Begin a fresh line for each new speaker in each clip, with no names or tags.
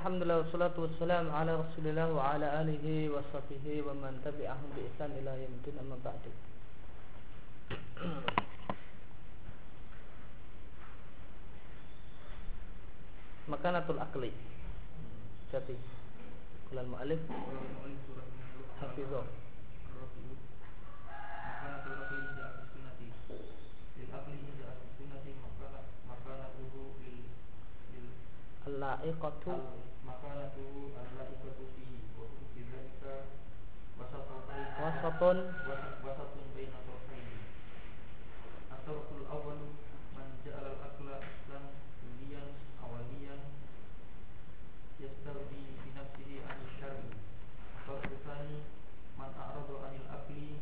الحمد لله والصلاة والسلام على
رسول الله وعلى آله وصحبه ومن تبعهم بإحسان إلى يوم الدين. أما
بعد.
مكانة العقل جاتي. كل المؤلف. حفظه. اللائقة.
wasatun.
Wasatun baina tarfaini. At-tarful awwalu man ja'ala al-aqla aslan duliyan awaliyan yastawi bi nafsihi an syar'i. Tarfu thani man a'rada anil aqli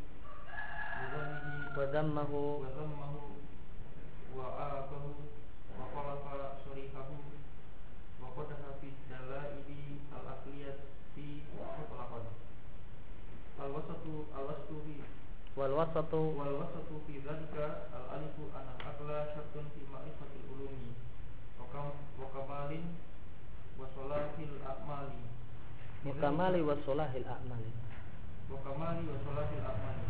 wa dhammahu.
wa wasatu alwasatu fi wal wasatu wal wasatu fi dzalika al alifu
an aqla
syartun fi ma'rifatil ulumi. Wa kam wa kamalin wa salahil a'mali. Wa kamali wa salahil a'mali.
Wa kamali wa salahil a'mali.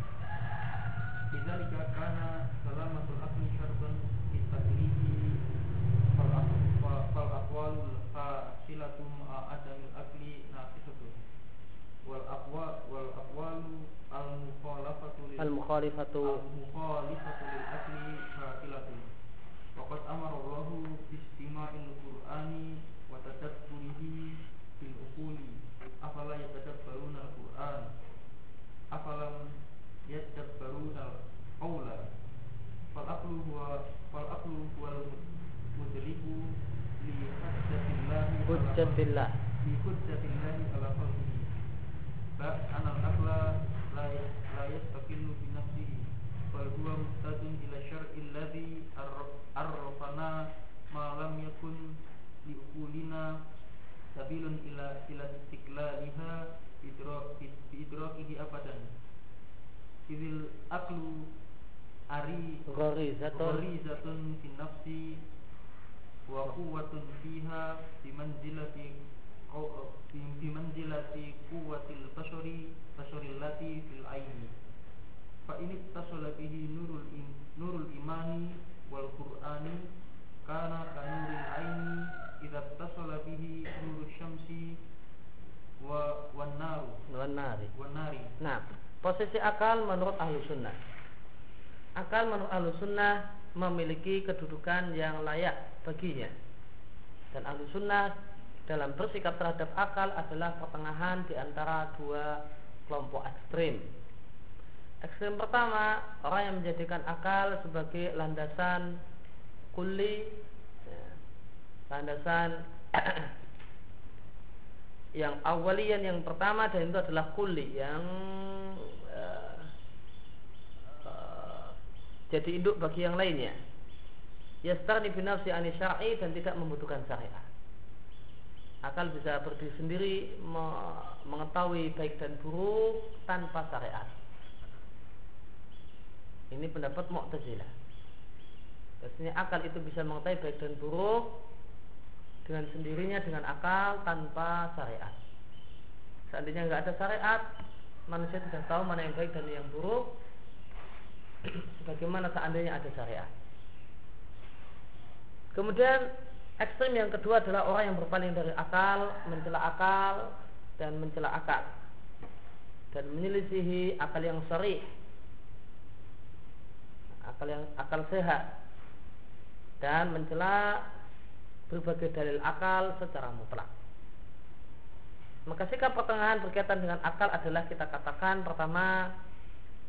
Bidzalika kana salamatul aqli syartun fi tadrihi fal aqwalul fa silatum adamil aqli wal aqwa wal aqwalu al mukhalafatu al mukhalifatu
al mukhalifatu
lil akli batilatun waqad amara Allah bi istima'il qur'ani wa tadabburihi bil uquli. Afala yatadabbaruna al qur'an afala yatadabbaruna al qawla fal aqlu huwa fal aqlu huwa al mudliku li
hujjatillah
hujjatillah. Li hujjatillahi ala qalbi anal akla la la yastaqillu bi nafsihi bal huwa muhtadun ila syar'i alladhi arrafana ma lam yakun li uqulina sabilun ila ila istiqlaliha bidrakihi abadan idil aklu ari
gharizatun
fi nafsi wa quwwatun fiha bi manzilati bi manzilati quwwatil basari basari lati fil aini. Fa ini ittasala bihi nurul im, nurul imani wal qur'ani kana kanuril aini idza ittasala bihi nurul syamsi wa
wan naru wan nari.
Wan nari.
Nah posisi akal menurut ahlu sunnah. Akal menurut ahlu sunnah memiliki kedudukan yang layak baginya. Dan ahlu sunnah dalam bersikap terhadap akal adalah pertengahan di antara dua kelompok ekstrim Ekstrim pertama, orang yang menjadikan akal sebagai landasan kuli ya, Landasan yang awalian yang pertama dan itu adalah kuli yang eh, eh, jadi induk bagi yang lainnya. Yastarni binafsi ani syar'i dan tidak membutuhkan syariat. Akal bisa berdiri sendiri me- mengetahui baik dan buruk tanpa syariat. Ini pendapat Mu'tazilah. Biasanya akal itu bisa mengetahui baik dan buruk dengan sendirinya dengan akal tanpa syariat. Seandainya nggak ada syariat, manusia tidak tahu mana yang baik dan yang buruk. Bagaimana seandainya ada syariat? Kemudian ekstrem yang kedua adalah orang yang berpaling dari akal, mencela akal dan mencela akal. Dan menyelisihi akal yang syarih, akal yang akal sehat. Dan mencela berbagai dalil akal secara mutlak. Maka sikap pertengahan berkaitan dengan akal adalah kita katakan pertama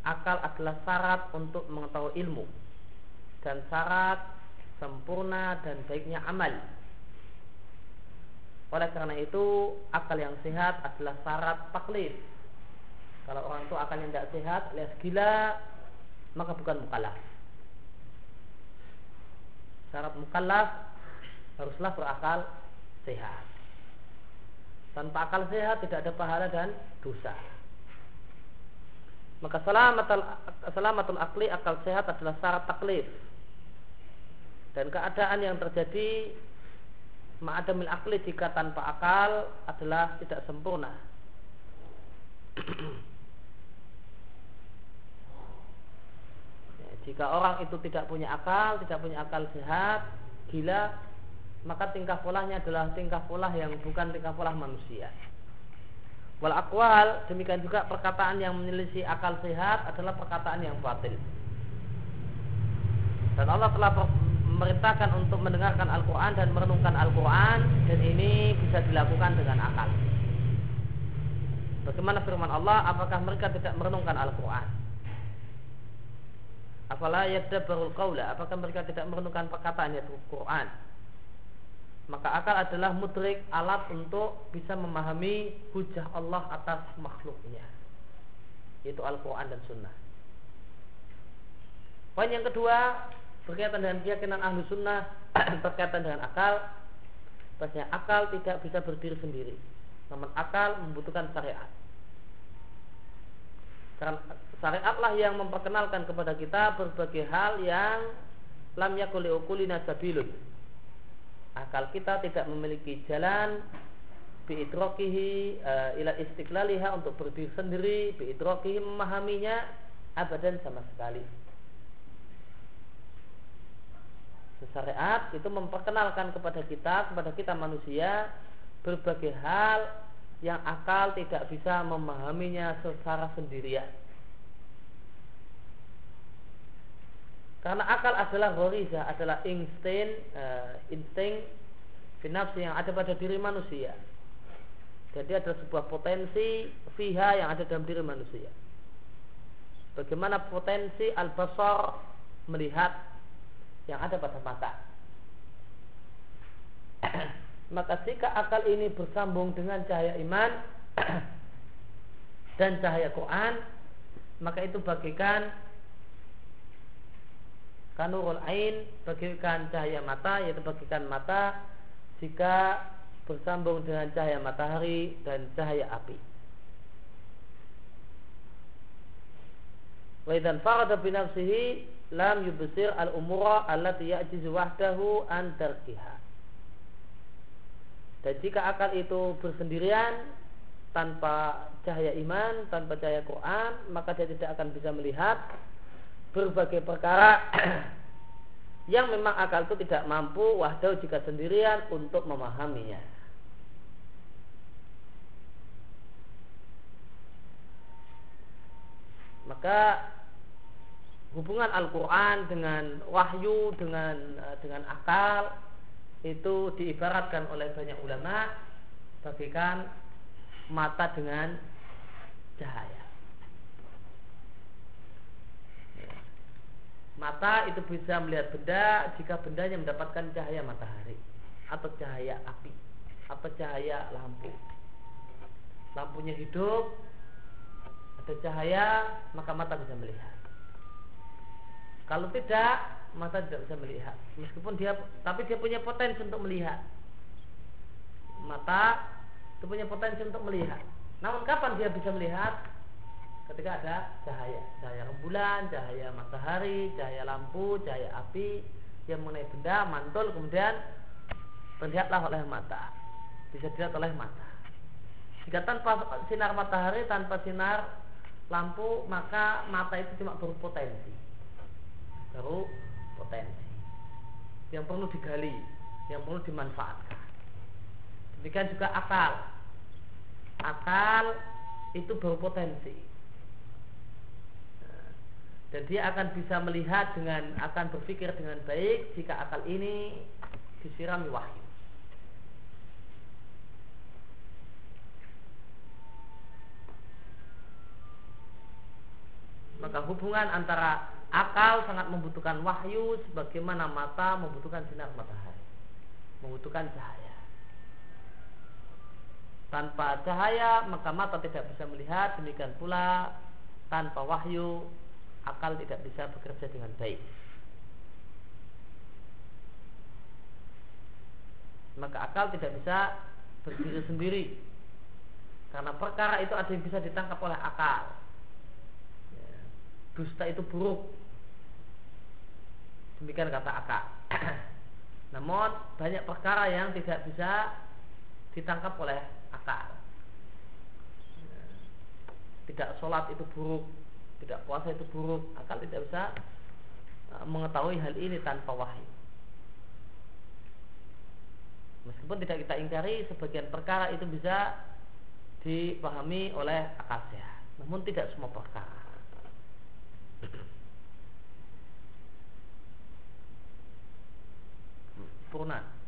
akal adalah syarat untuk mengetahui ilmu. Dan syarat sempurna dan baiknya amal. Oleh karena itu akal yang sehat adalah syarat taklif. Kalau orang itu akalnya tidak sehat alias gila maka bukan mukallaf. Syarat mukallaf haruslah berakal sehat. Tanpa akal sehat tidak ada pahala dan dosa. Maka selamatul akli akal sehat adalah syarat taklif. Dan keadaan yang terjadi ma'adamil akli jika tanpa akal adalah tidak sempurna. ya, jika orang itu tidak punya akal, tidak punya akal sehat, gila, maka tingkah polanya adalah tingkah pola yang bukan tingkah pola manusia. Wal akwal demikian juga perkataan yang menyelisih akal sehat adalah perkataan yang batil. Dan Allah telah memerintahkan untuk mendengarkan Al-Quran dan merenungkan Al-Quran dan ini bisa dilakukan dengan akal. Bagaimana firman Allah? Apakah mereka tidak merenungkan Al-Quran? Apalah yadabbarul qawla? Apakah mereka tidak merenungkan perkataan yaitu Quran? Maka akal adalah mudrik alat untuk bisa memahami hujah Allah atas makhluknya. Yaitu Al-Quran dan Sunnah. Poin yang kedua, berkaitan dengan keyakinan ahlu sunnah berkaitan dengan akal bahasanya akal tidak bisa berdiri sendiri. Namun akal membutuhkan syariat. Karena syariatlah yang memperkenalkan kepada kita berbagai hal yang lam yakuli ukulina sabilun. Akal kita tidak memiliki jalan biidrokihi uh, ila istiqlaliha untuk berdiri sendiri biidrokihi memahaminya abadan sama sekali syariat itu memperkenalkan kepada kita kepada kita manusia berbagai hal yang akal tidak bisa memahaminya secara sendirian. Karena akal adalah goriza adalah insting uh, insting yang ada pada diri manusia. Jadi ada sebuah potensi fiha yang ada dalam diri manusia. Bagaimana potensi al-basar melihat yang ada pada mata. Maka jika akal ini bersambung dengan cahaya iman dan cahaya Quran, maka itu bagikan kanurul ain, bagikan cahaya mata, yaitu bagikan mata jika bersambung dengan cahaya matahari dan cahaya api. Wa idzan farada bi nafsihi lam yubsir al umura allati ya'jizu wahdahu an tarkiha. Dan jika akal itu bersendirian tanpa cahaya iman, tanpa cahaya Quran, maka dia tidak akan bisa melihat berbagai perkara yang memang akal itu tidak mampu wahdahu jika sendirian untuk memahaminya. Maka hubungan Al-Quran dengan wahyu dengan eh, dengan akal itu diibaratkan oleh banyak ulama bagikan mata dengan cahaya. Mata itu bisa melihat benda jika bendanya mendapatkan cahaya matahari atau cahaya api atau cahaya lampu. Lampunya hidup, ada cahaya, maka mata bisa melihat. Kalau tidak, mata tidak bisa melihat. Meskipun dia, tapi dia punya potensi untuk melihat. Mata itu punya potensi untuk melihat. Namun kapan dia bisa melihat? Ketika ada cahaya, cahaya rembulan, cahaya matahari, cahaya lampu, cahaya api yang mengenai benda mantul kemudian terlihatlah oleh mata. Bisa dilihat oleh mata. Jika tanpa sinar matahari, tanpa sinar lampu, maka mata itu cuma berpotensi baru potensi. Yang perlu digali yang perlu dimanfaatkan. Demikian juga akal. Akal itu baru potensi. Nah, dan dia akan bisa melihat dengan akan berpikir dengan baik jika akal ini disirami wahyu. Maka hubungan antara Akal sangat membutuhkan wahyu sebagaimana mata membutuhkan sinar matahari. Membutuhkan cahaya. Tanpa cahaya maka mata tidak bisa melihat, demikian pula tanpa wahyu akal tidak bisa bekerja dengan baik. Maka akal tidak bisa berdiri sendiri. Karena perkara itu ada yang bisa ditangkap oleh akal. Ya, dusta itu buruk Demikian kata akal.
Namun banyak perkara yang tidak bisa ditangkap oleh akal. Tidak sholat itu buruk, tidak puasa itu buruk, akal tidak bisa e, mengetahui hal ini tanpa wahyu. Meskipun tidak kita ingkari, sebagian perkara itu bisa dipahami oleh akal sehat. Namun tidak semua perkara. sempurna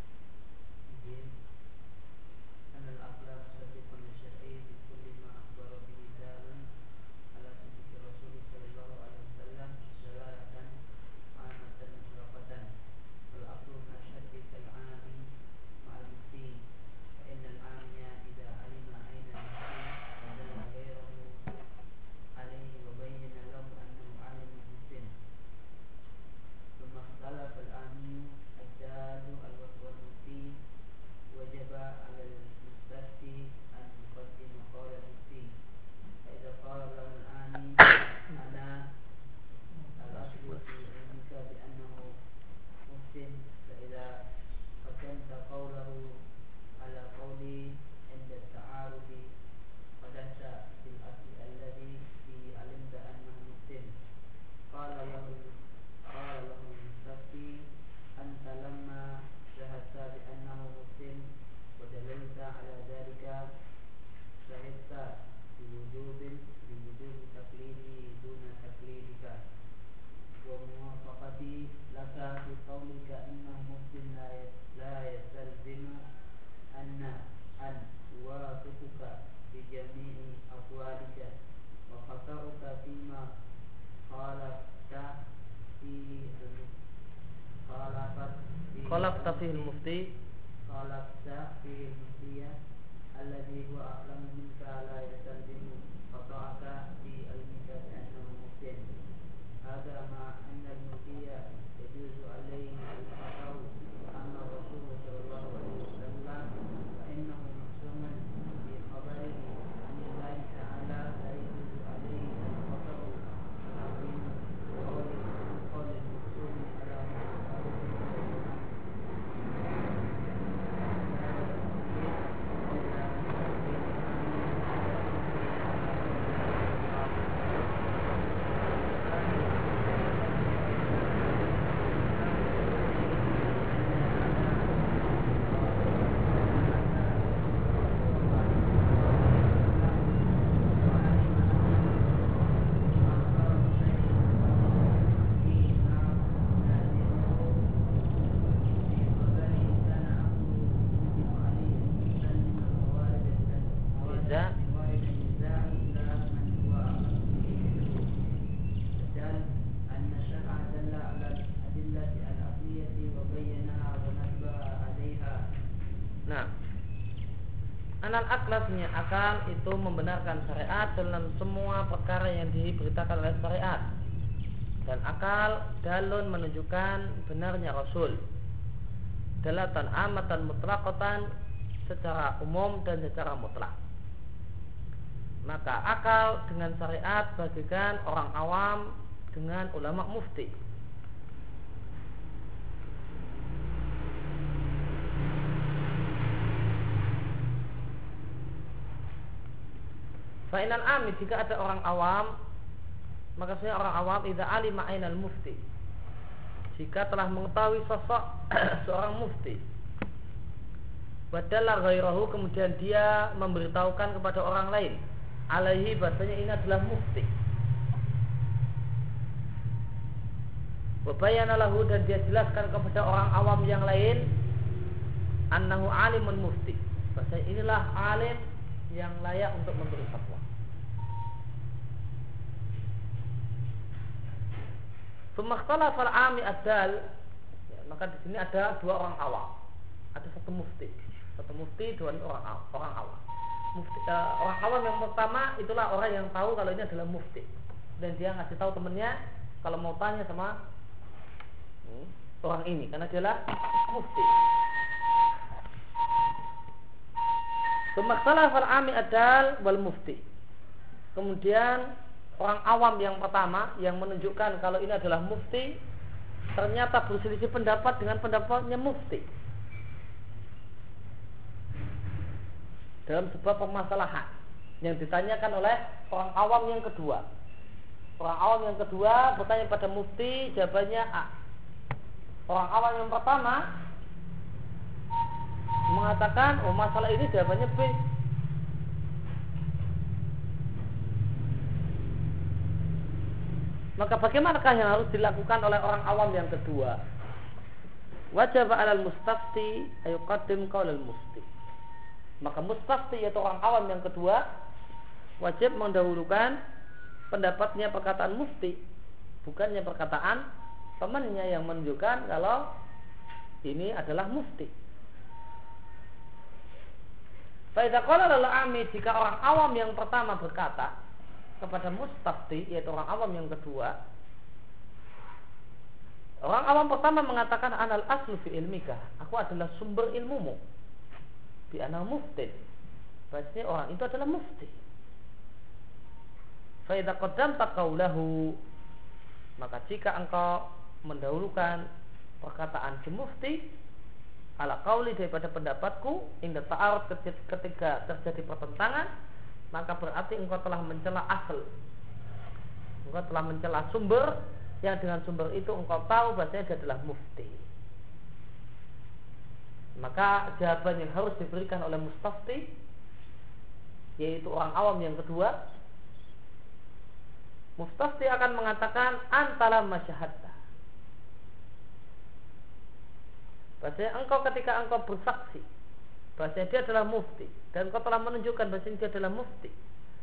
في قولك أنه مسلم لا لا يستلزم أن أن يوافقك بجميع أقوالك. وخطأك فيما خالفت في خالفت خالفت فيه المفتي. خالفت فيه المفتي الذي هو أعلم منك لا يستلزم خطأك في علمك بأنه مسلم. هذا مع أن المفتي يجوز عليه Anal aklasnya akal itu membenarkan syariat dalam semua perkara yang diberitakan oleh syariat. Dan akal dalun menunjukkan benarnya Rasul. Dalatan amatan mutlakotan secara umum dan secara mutlak. Maka akal dengan syariat bagikan orang awam dengan ulama mufti Fa'inal amin jika ada orang awam maka saya orang awam idza alima ainal mufti. Jika telah mengetahui sosok seorang mufti. Badalah ghairahu kemudian dia memberitahukan kepada orang lain alaihi bahasanya ini adalah mufti. Wabayana lahu dan dia jelaskan kepada orang awam yang lain annahu alimun mufti. Bahasanya inilah alim yang layak untuk memberi fatwa. Sumakhtala fal ami adal ya, maka di sini ada dua orang awam. Ada satu mufti. Satu mufti, dua orang awam. Orang awam. Mufti, uh, orang awam yang pertama itulah orang yang tahu kalau ini adalah mufti. Dan dia ngasih tahu temennya kalau mau tanya sama hmm, orang ini karena dia adalah mufti. Sumakhtala fal ami adal wal mufti. Kemudian orang awam yang pertama yang menunjukkan kalau ini adalah mufti
ternyata berselisih pendapat dengan pendapatnya mufti dalam sebuah permasalahan yang ditanyakan oleh orang awam yang kedua. Orang awam yang kedua bertanya pada mufti, jawabannya A. Orang awam yang pertama mengatakan, oh masalah ini jawabannya B. Maka bagaimanakah yang harus dilakukan oleh orang awam yang kedua? Wajib alal mustafti ayuqaddim qaulal mufti. Maka mustafti yaitu orang awam yang kedua wajib mendahulukan pendapatnya perkataan mufti bukannya perkataan temannya yang menunjukkan kalau ini adalah mufti. Faidah kalau lalu ami jika orang awam yang pertama berkata kepada mustafti yaitu orang awam yang kedua Orang awam pertama mengatakan anal aslu fi ilmika. Aku adalah sumber ilmumu. Bi anal mufti. Bahasanya orang itu adalah mufti. Faidah kodam takaulahu. Maka jika engkau mendahulukan perkataan si mufti ala kauli daripada pendapatku indah ta'arud ketika terjadi pertentangan maka berarti engkau telah mencela asal. Engkau telah mencela sumber yang dengan sumber itu engkau tahu bahasanya dia adalah mufti. Maka jawaban yang harus diberikan oleh mustafti yaitu orang awam yang kedua mustafti akan mengatakan antara masyahadta. Bahasanya engkau ketika engkau bersaksi bahasanya dia adalah mufti. Dan kau telah menunjukkan bahasanya dia adalah mufti.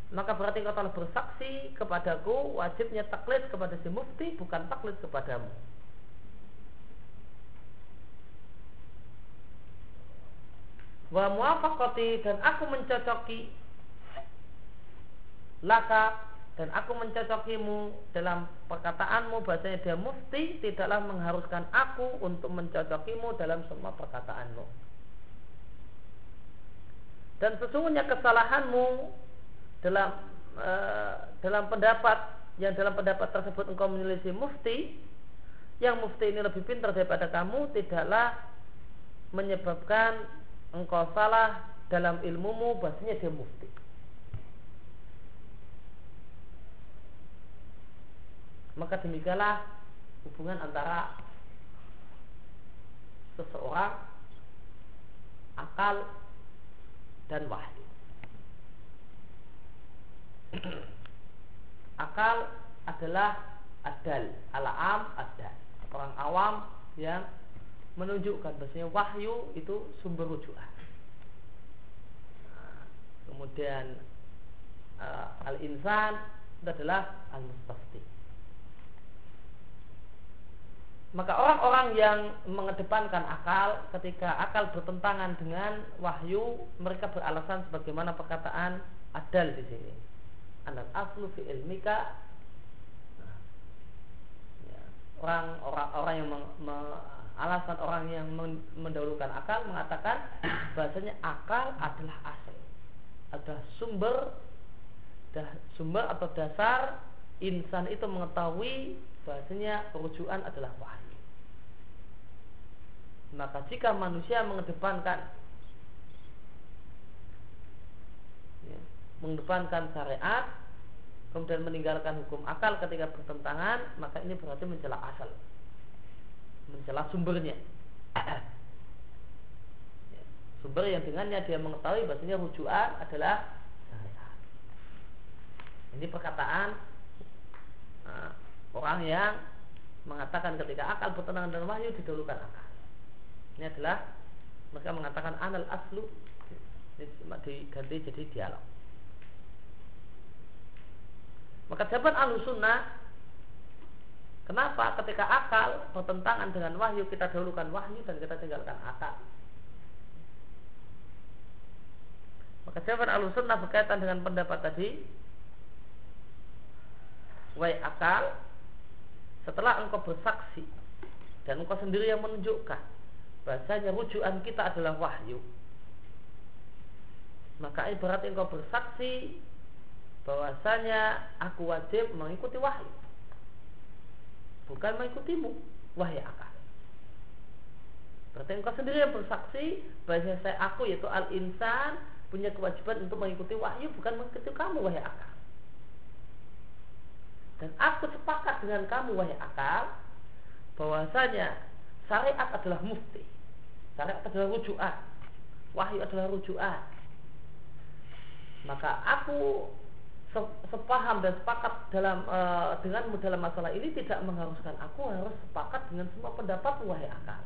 Maka berarti kau telah bersaksi kepadaku wajibnya taklid kepada si mufti bukan taklid kepadamu. Wa muafakoti dan aku mencocoki laka dan aku mencocokimu dalam perkataanmu bahasanya dia mufti tidaklah mengharuskan aku untuk mencocokimu dalam semua perkataanmu dan sesungguhnya kesalahanmu dalam e, dalam pendapat yang dalam pendapat tersebut engkau menyelisih mufti yang mufti ini lebih pintar daripada kamu tidaklah menyebabkan engkau salah dalam ilmumu bahasanya dia mufti. Maka demikianlah hubungan antara seseorang akal dan wahyu. Akal adalah adal, alaam adal. Orang awam yang menunjukkan bahasanya wahyu itu sumber rujukan. Nah, kemudian uh, al-insan adalah al-mustafti. Maka orang-orang yang mengedepankan akal ketika akal bertentangan dengan wahyu, mereka beralasan sebagaimana perkataan adal di sini. Anak aslu fi ilmika. Ya, orang orang yang meng, me, alasan orang yang mendahulukan akal mengatakan bahasanya akal adalah asal, adalah sumber dah, sumber atau dasar insan itu mengetahui bahasanya rujukan adalah wahyu. Maka jika manusia mengedepankan ya, mengedepankan syariat kemudian meninggalkan hukum akal ketika bertentangan maka ini berarti mencela asal. Mencela sumbernya. Ya, sumber yang dengannya dia mengetahui bahasanya rujukan adalah syariat. Ini perkataan orang yang mengatakan ketika akal bertentangan dengan wahyu didahulukan akal. Ini adalah mereka mengatakan anal aslu diganti jadi dialog. Maka jawaban ahlu sunnah Kenapa ketika akal bertentangan dengan wahyu kita dahulukan wahyu dan kita tinggalkan akal Maka jawaban ahlu sunnah berkaitan dengan pendapat tadi Wai akal setelah engkau bersaksi dan engkau sendiri yang menunjukkan bahasanya rujukan kita adalah wahyu maka berarti engkau bersaksi bahwasanya aku wajib mengikuti wahyu bukan mengikutimu wahai akal. Berarti engkau sendiri yang bersaksi bahwa saya aku yaitu al insan punya kewajiban untuk mengikuti wahyu bukan mengikuti kamu wahai akal. Dan aku sepakat dengan kamu wahai akal bahwasanya syariat adalah mufti. Syariat adalah rujukan. Wahyu adalah rujukan. Maka aku sepaham dan sepakat dalam uh, denganmu dalam masalah ini tidak mengharuskan aku harus sepakat dengan semua pendapat wahai akal.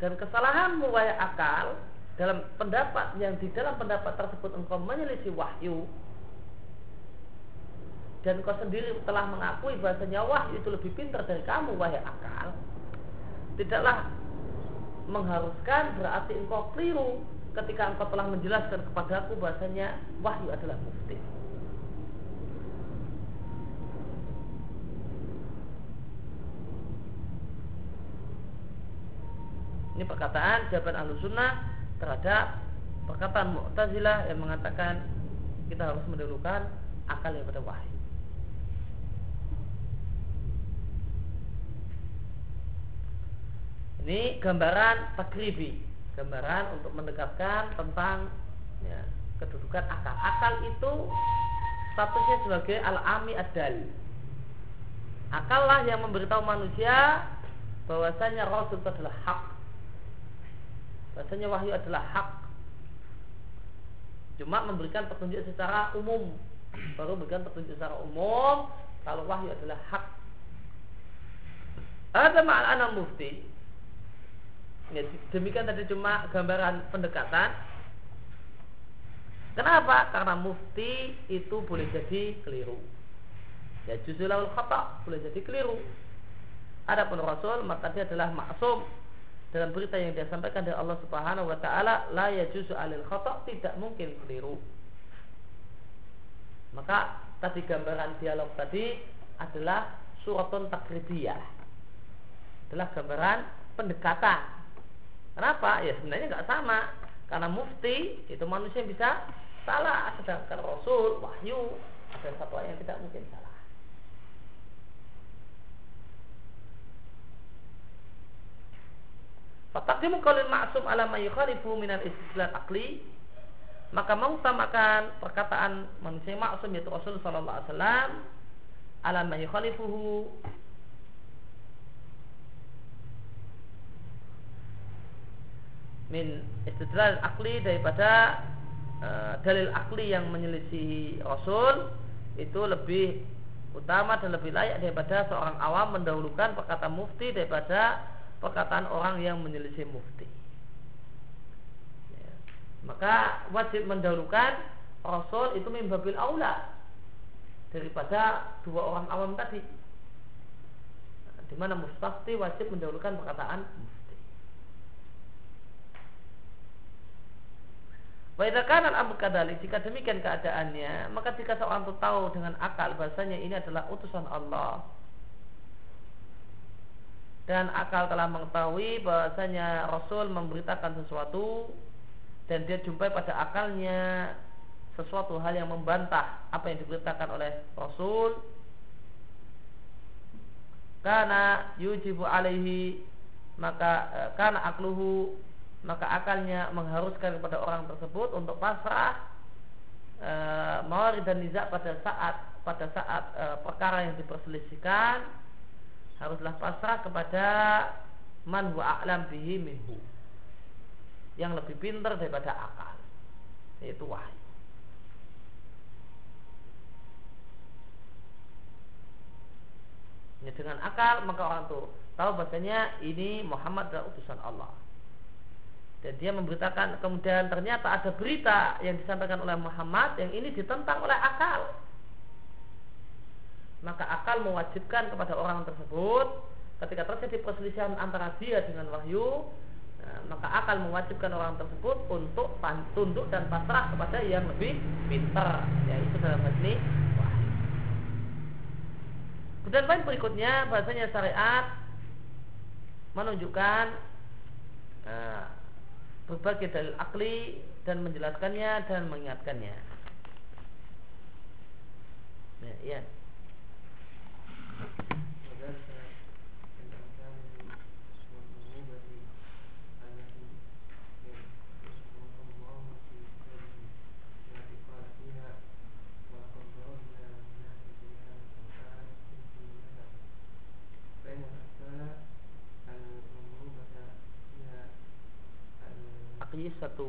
Dan kesalahanmu wahai akal dalam pendapat yang di dalam pendapat tersebut engkau menyelisih wahyu dan kau sendiri telah mengakui bahasanya wahyu itu lebih pintar dari kamu wahai akal tidaklah mengharuskan berarti engkau keliru ketika engkau telah menjelaskan kepadaku bahasanya wahyu adalah mufti. Ini perkataan jawaban ahlu sunnah terhadap perkataan Mu'tazilah yang mengatakan kita harus mendahulukan akal daripada wahyu. Ini gambaran takribi, gambaran untuk mendekatkan tentang ya, kedudukan akal. Akal itu statusnya sebagai al-ami ad-dal. Akallah yang memberitahu manusia bahwasanya Rasul itu adalah hak. Bahwasanya wahyu adalah hak. Cuma memberikan petunjuk secara umum. Baru memberikan petunjuk secara umum kalau wahyu adalah hak. Ada makna mufti Ya, demikian tadi cuma gambaran pendekatan. Kenapa? Karena mufti itu boleh jadi keliru. Ya justru laul khata boleh jadi keliru. Adapun Rasul maka dia adalah maksum dalam berita yang dia sampaikan dari Allah Subhanahu wa taala la yajuzu alil khata tidak mungkin keliru. Maka tadi gambaran dialog tadi adalah suratun takribiyah. Adalah gambaran pendekatan Kenapa? Ya sebenarnya nggak sama. Karena mufti itu manusia yang bisa salah, sedangkan Rasul wahyu ada satu yang tidak mungkin salah. Fatakdimu qalil ma'sum ala ma yukhalifu minal istidlal akli maka mengutamakan perkataan manusia maksum yaitu Rasul sallallahu alaihi wasallam ala ma yukhalifuhu. Min istidlal akli daripada uh, dalil akli yang menyelisihi Rasul itu lebih utama dan lebih layak daripada seorang awam mendahulukan perkataan mufti daripada perkataan orang yang menyelisih mufti. Ya. Maka wajib mendahulukan Rasul itu mimbabil aula daripada dua orang awam tadi. Di mana mustafti wajib mendahulukan perkataan mufti. Waidakan al kadali jika demikian keadaannya, maka jika seorang tahu dengan akal bahasanya ini adalah utusan Allah dan akal telah mengetahui bahasanya Rasul memberitakan sesuatu dan dia jumpai pada akalnya sesuatu hal yang membantah apa yang diberitakan oleh Rasul. Karena yujibu alaihi maka eh, karena akluhu maka akalnya mengharuskan kepada orang tersebut untuk pasrah e, mawari dan niza pada saat pada saat e, perkara yang diperselisihkan haruslah pasrah kepada man huwa a'lam bihi minhu. Yang lebih pintar daripada akal yaitu wahyu. Ya, dengan akal maka orang tuh tahu bahasanya ini Muhammad adalah utusan Allah. Dan dia memberitakan kemudian ternyata ada berita yang disampaikan oleh Muhammad yang ini ditentang oleh akal maka akal mewajibkan kepada orang tersebut ketika terjadi perselisihan antara dia dengan wahyu nah, maka akal mewajibkan orang tersebut untuk tunduk dan pasrah kepada yang lebih pintar yaitu dalam hal ini wahyu kemudian poin berikutnya bahasanya syariat menunjukkan nah, berbagai dalil akli dan menjelaskannya dan mengingatkannya. Ya, ya.
Satu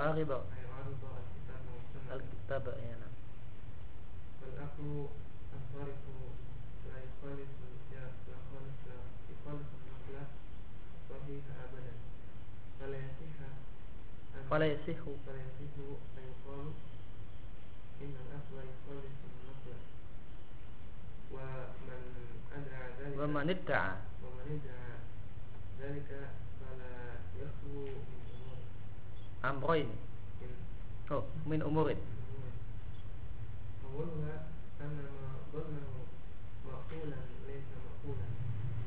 يعارض الكتاب
nah.
فالأخذ الصارف لا يخالف يخالف يخالف النقل الصحيح أبدا فلا يصح
فلا يصح
فلا يصح أن يقال إن يخالف النقل ومن أدعى ذلك
ومن ادعى
ومن ادعى ذلك فلا يخلو من أمور
أمرين
من
min umurin
أولها أن ما ظنه معقولا ليس معقولا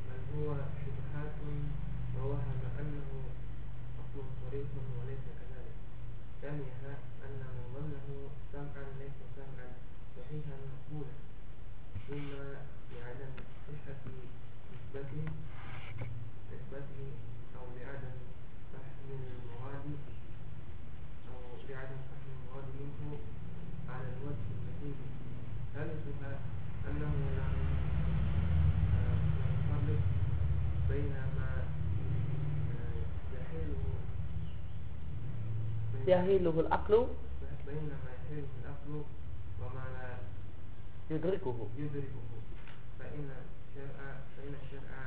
بل هو شبهات ووهم أنه أصل صريح وليس كذلك. ثانيها أن ما ظنه سمعا ليس سمعا صحيحا مقبولا. إما لعدم صحة نسبته نسبته yahiluhul aklu? Yudrikuhu. yudrikuhu.
Syar'a
syar'a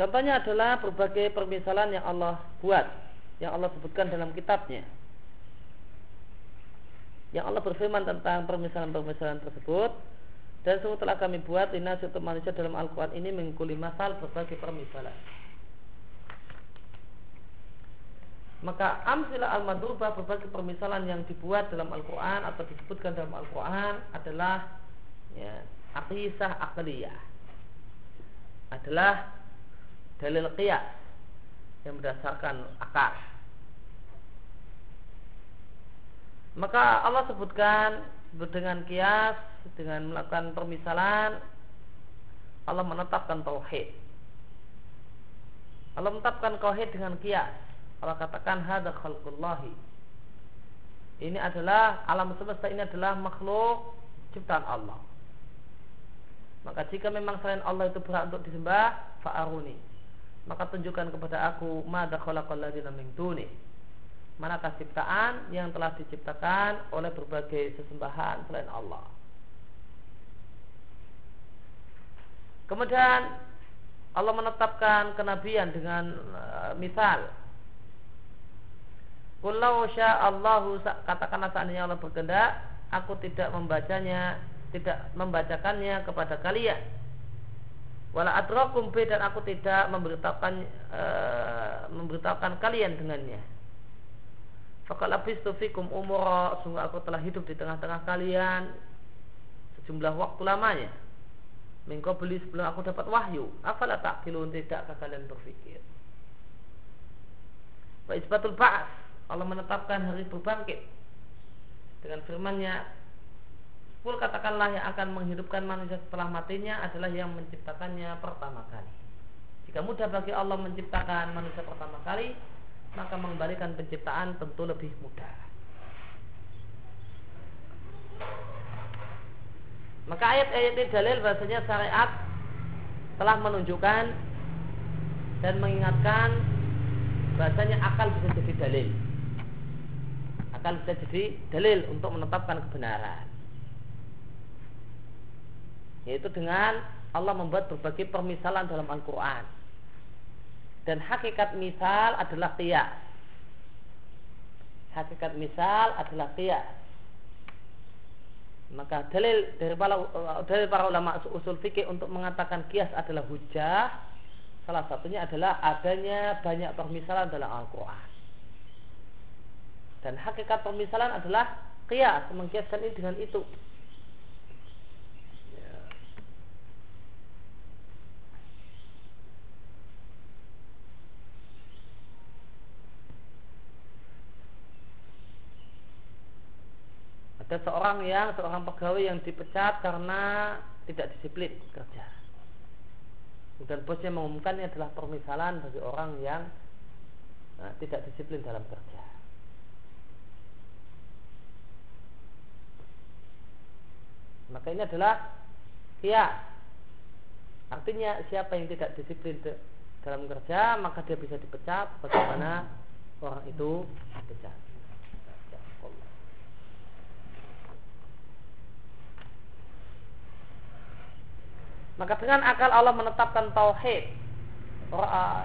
Contohnya adalah berbagai permisalan yang Allah buat Yang Allah sebutkan dalam kitabnya. Yang Allah berfirman tentang permisalan-permisalan tersebut dan semua telah kami buat linas untuk manusia dalam Al-Quran ini mengkuli masal berbagai permisalan. Maka amsilah al-madrubah berbagai permisalan yang dibuat dalam Al-Quran atau disebutkan dalam Al-Quran adalah ya, akisah akliyah adalah dalil qiyas
yang berdasarkan akal. Maka Allah sebutkan dengan kias dengan melakukan permisalan Allah menetapkan tauhid. Allah menetapkan tauhid dengan kias. Allah katakan hadza khalqullahi. Ini adalah alam semesta ini adalah makhluk ciptaan Allah. Maka jika memang selain Allah itu berhak untuk disembah, fa'aruni. Maka tunjukkan kepada aku madza khalaqal ladzina min duni. Manakah ciptaan yang telah diciptakan oleh berbagai sesembahan selain Allah. Kemudian Allah menetapkan kenabian dengan uh, misal Kullau Allahu katakanlah seandainya Allah berkehendak, aku tidak membacanya, tidak membacakannya kepada kalian. Wala adrakum dan aku tidak memberitahukan e, memberitahukan kalian dengannya. Fakal abistu fikum umur sungguh aku telah hidup di tengah-tengah kalian sejumlah waktu lamanya. Mengkau beli sebelum aku dapat wahyu. Afala kilun tidak kalian berpikir. Wa isbatul ba'as Allah menetapkan hari berbangkit dengan firman-Nya Kul katakanlah yang akan menghidupkan manusia setelah matinya adalah yang menciptakannya pertama kali. Jika mudah bagi Allah menciptakan manusia pertama kali, maka mengembalikan penciptaan tentu lebih mudah. Maka ayat-ayat ini dalil bahasanya syariat telah menunjukkan dan mengingatkan bahasanya akal bisa jadi dalil akan bisa jadi dalil untuk menetapkan kebenaran. Yaitu dengan Allah membuat berbagai permisalan dalam Al-Quran. Dan hakikat misal adalah qiyas. Hakikat misal adalah qiyas. Maka dalil dari para, dalil para ulama usul fikih untuk mengatakan kias adalah hujah salah satunya adalah adanya banyak permisalan dalam Al-Quran. Dan hakikat pemisalan adalah kias, mengkiaskan ini dengan itu. Ya. Ada seorang yang seorang pegawai yang dipecat karena tidak disiplin kerja. Dan bosnya mengumumkannya adalah permisalan bagi orang yang nah, tidak disiplin dalam kerja. Maka ini adalah kias. Artinya siapa yang tidak disiplin dalam kerja maka dia bisa dipecat bagaimana orang itu dipecat. Maka dengan akal Allah menetapkan tauhid eh,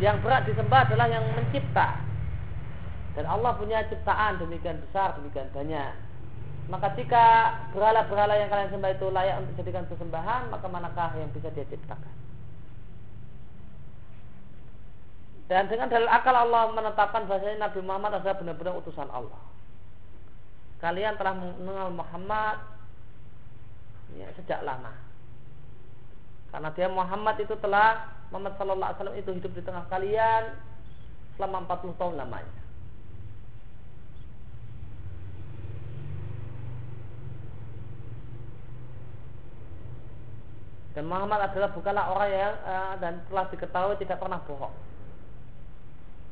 yang berat disembah adalah yang mencipta. Dan Allah punya ciptaan demikian besar, demikian banyak. Maka jika berhala-berhala yang kalian sembah itu layak untuk dijadikan sesembahan, maka manakah yang bisa dia ciptakan? Dan dengan dalil akal Allah menetapkan bahasanya Nabi Muhammad adalah benar-benar utusan Allah. Kalian telah mengenal Muhammad ya, sejak lama. Karena dia Muhammad itu telah Muhammad Sallallahu Alaihi Wasallam itu hidup di tengah kalian selama 40 tahun lamanya. Dan Muhammad adalah bukanlah orang yang uh, dan telah diketahui tidak pernah bohong.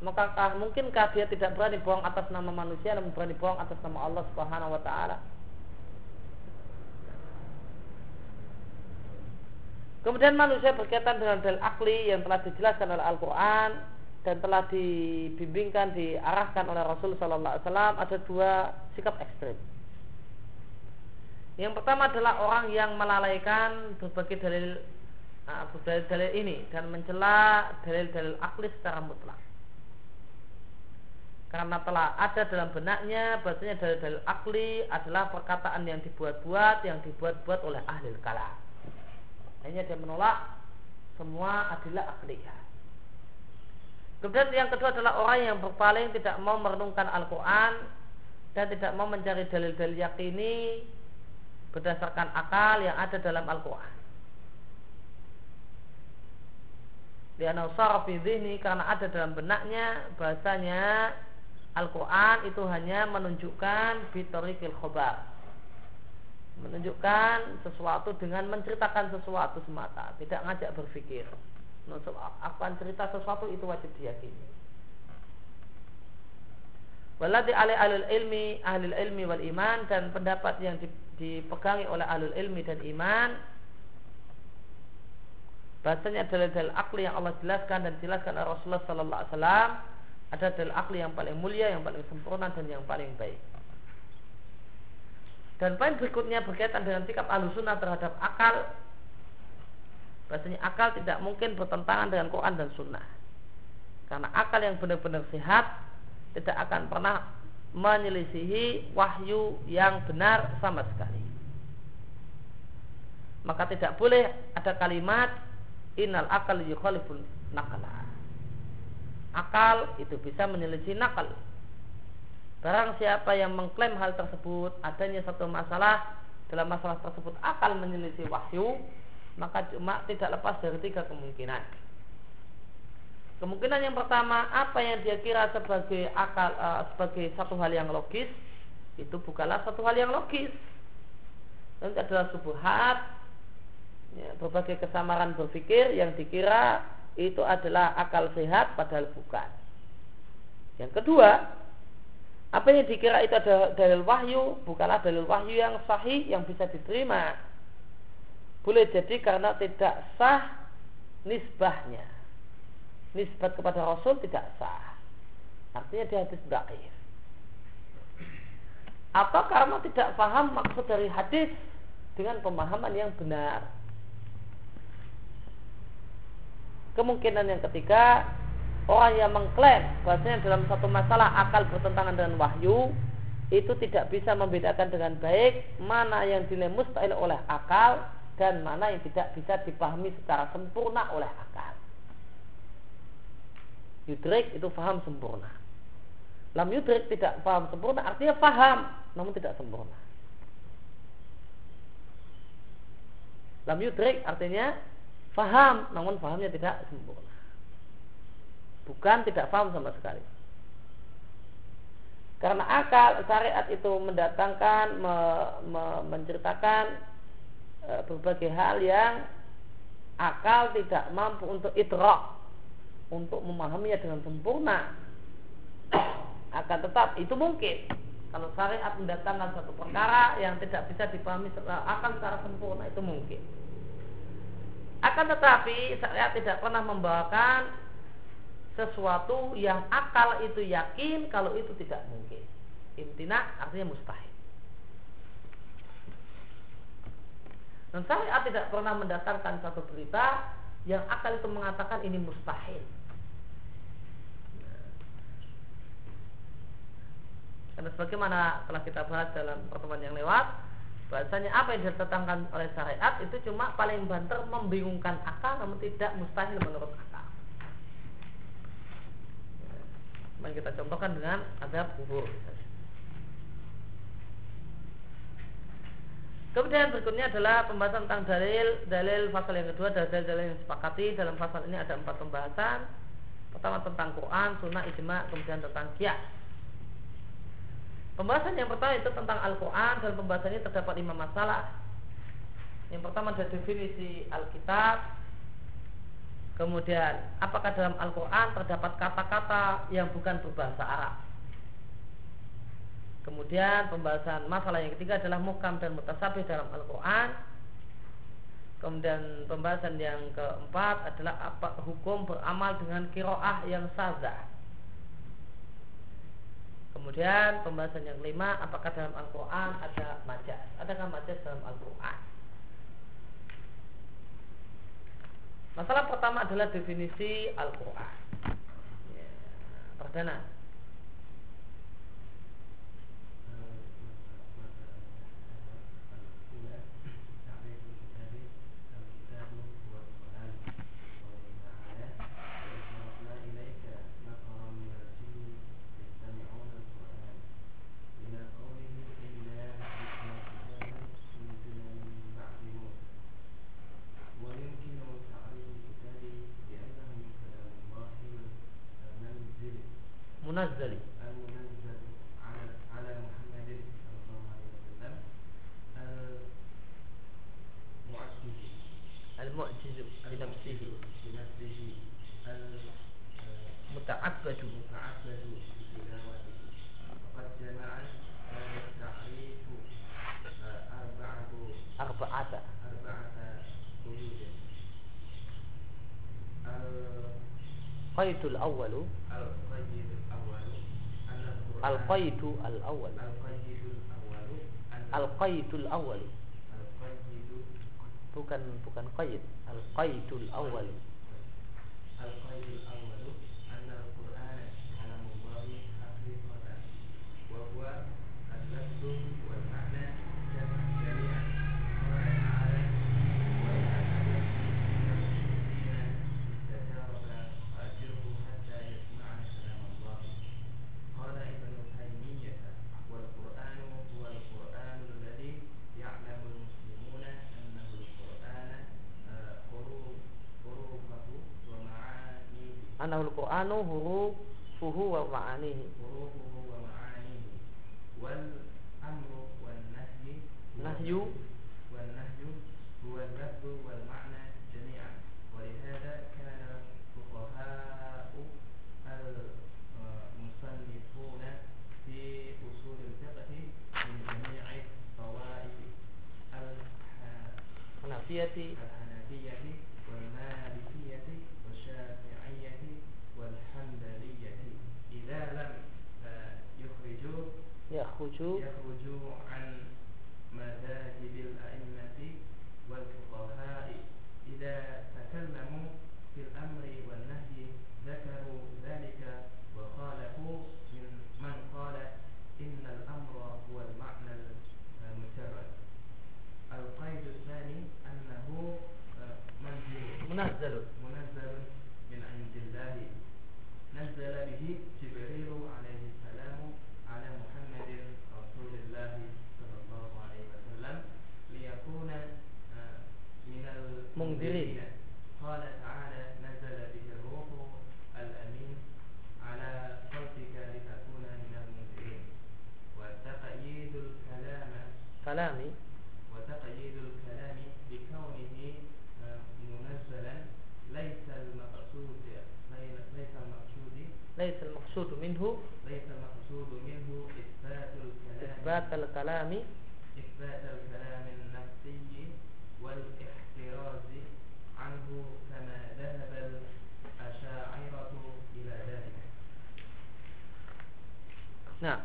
Maka mungkinkah dia tidak berani bohong atas nama manusia namun berani bohong atas nama Allah Subhanahu wa taala? Kemudian manusia berkaitan dengan dalil akli yang telah dijelaskan oleh Al-Quran dan telah dibimbingkan, diarahkan oleh Rasul Sallallahu Alaihi Wasallam ada dua sikap ekstrim. Yang pertama adalah orang yang melalaikan berbagai dalil uh, dalil-dalil ini dan mencela dalil-dalil akli secara mutlak. Karena telah ada dalam benaknya bahasanya dalil-dalil akli adalah perkataan yang dibuat-buat, yang dibuat-buat oleh ahli kalam. Hanya dia menolak semua adilah akliyah. Kemudian yang kedua adalah orang yang berpaling tidak mau merenungkan Al-Quran dan tidak mau mencari dalil-dalil yakini berdasarkan akal yang ada dalam Al-Quran. Lianau dhihni karena ada dalam benaknya bahasanya Al-Quran itu hanya menunjukkan bitorikil khobar menunjukkan sesuatu dengan menceritakan sesuatu semata tidak ngajak berpikir. Akan cerita sesuatu itu wajib diyakini. Walati alih alul ilmi ahli ilmi wal iman dan pendapat yang dipegangi oleh alul ilmi dan iman. Bahasanya adalah dalil akli yang Allah jelaskan dan jelaskan Rasulullah Sallallahu Alaihi Wasallam. Ada dalil akli yang paling mulia, yang paling sempurna dan yang paling baik. Dan poin berikutnya berkaitan dengan sikap alusunah terhadap akal. Bahasanya akal tidak mungkin bertentangan dengan Quran dan Sunnah. Karena akal yang benar-benar sehat tidak akan pernah menyelisihi wahyu yang benar sama sekali. Maka tidak boleh ada kalimat Innal akal yukhalifun nakala. Akal itu bisa menyelisih nakal. Barang siapa yang mengklaim hal tersebut adanya satu masalah dalam masalah tersebut akal menyelisih wahyu maka cuma tidak lepas dari tiga kemungkinan. Kemungkinan yang pertama apa yang dia kira sebagai akal uh, sebagai satu hal yang logis itu bukanlah satu hal yang logis. Dan adalah subuhat ya, berbagai kesamaran berpikir yang dikira itu adalah akal sehat padahal bukan. Yang kedua, apa yang dikira itu adalah dalil wahyu bukanlah dalil wahyu yang sahih yang bisa diterima. Boleh jadi karena tidak sah nisbahnya. Nisbat kepada Rasul tidak sah. Artinya dia hadis dhaif. Atau karena tidak paham maksud dari hadis dengan pemahaman yang benar. Kemungkinan yang ketiga, orang yang mengklaim bahwasanya dalam satu masalah akal bertentangan dengan wahyu itu tidak bisa membedakan dengan baik mana yang dinilai mustahil oleh akal dan mana yang tidak bisa dipahami secara sempurna oleh akal. Yudrik itu paham sempurna. Lam yudrik tidak paham sempurna artinya paham namun tidak sempurna. Lam yudrik artinya Faham, namun fahamnya tidak sempurna. Bukan tidak faham sama sekali. Karena akal syariat itu mendatangkan, me, me, menceritakan e, berbagai hal yang akal tidak mampu untuk idrak, untuk memahaminya dengan sempurna. Akan tetap itu mungkin kalau syariat mendatangkan satu perkara yang tidak bisa dipahami akal secara sempurna itu mungkin. Akan tetapi saya tidak pernah membawakan sesuatu yang akal itu yakin kalau itu tidak mungkin. Intina artinya mustahil. Dan saya tidak pernah mendatangkan satu berita yang akal itu mengatakan ini mustahil. Karena sebagaimana telah kita bahas dalam pertemuan yang lewat, bahasanya apa yang ditetapkan oleh syariat itu cuma paling banter membingungkan akal namun tidak mustahil menurut akal. Mari kita contohkan dengan ada kubur. Kemudian berikutnya adalah pembahasan tentang dalil dalil pasal yang kedua dalil dalil yang disepakati dalam pasal ini ada empat pembahasan. Pertama tentang Quran, Sunnah, Ijma, kemudian tentang Kias. Pembahasan yang pertama itu tentang Al-Quran dan pembahasan ini terdapat lima masalah. Yang pertama ada definisi Alkitab. Kemudian, apakah dalam Al-Quran terdapat kata-kata yang bukan berbahasa Arab? Kemudian pembahasan masalah yang ketiga adalah mukam dan mutasabih dalam Al-Quran. Kemudian pembahasan yang keempat adalah apa hukum beramal dengan kiroah yang sazah Kemudian pembahasan yang kelima, apakah dalam Al-Quran ada majas? Adakah majas dalam Al-Quran? Masalah pertama adalah definisi Al-Quran. Ya, perdana. Al-Munazzali
المنزل على على محمد صلى الله عليه وسلم. المعجز. بنفسه.
Muta'abbadu
المتعبد. بتلاوته وقد جمع التعريف أربعة أربعة.
awwalu
القيد الأول. القيت الأول
القيت
الأول
bukan bukan qaid
al qaitul awwal al qaitul awwal ومعانيه
Qur'anu hurufuhu wa ma'anihi.
حروفه ومعانيه والأمر والنهي
نهي
والنهي هو اللفظ والمعنى جميعا ولهذا كان الفقهاء المصنفون في أصول الفقه من جميع الطوائف الح-
Hanafiyati.
الحنفية والمالكية والشافعية والحنبلية. إذا لم آه، يخرجوا
Yakhruju
يخرجوا عن مذاهب الأئمة والفقهاء. إذا تكلموا في الأمر والنهي ذكروا ذلك وخالفوا من من قال إن الأمر هو المعنى المجرد القيد الثاني أنه آه، منزل. منزل من عند الله نزل به جبريل عليه السلام على محمد رسول الله صلى الله عليه وسلم ليكون آه، من
منذرين.
قال تعالى نزل به الروح الأمين على قلبك لتكون من المنذرين. وتقييد الكلام.
Kalami Laisa al-maqsudu minhu
ليس المقصود منه إثبات الكلام
Isbat al-kalami
إثبات الكلام النفسي والاحتراز عنه كما ذهب الأشاعرة إلى ذلك
Nah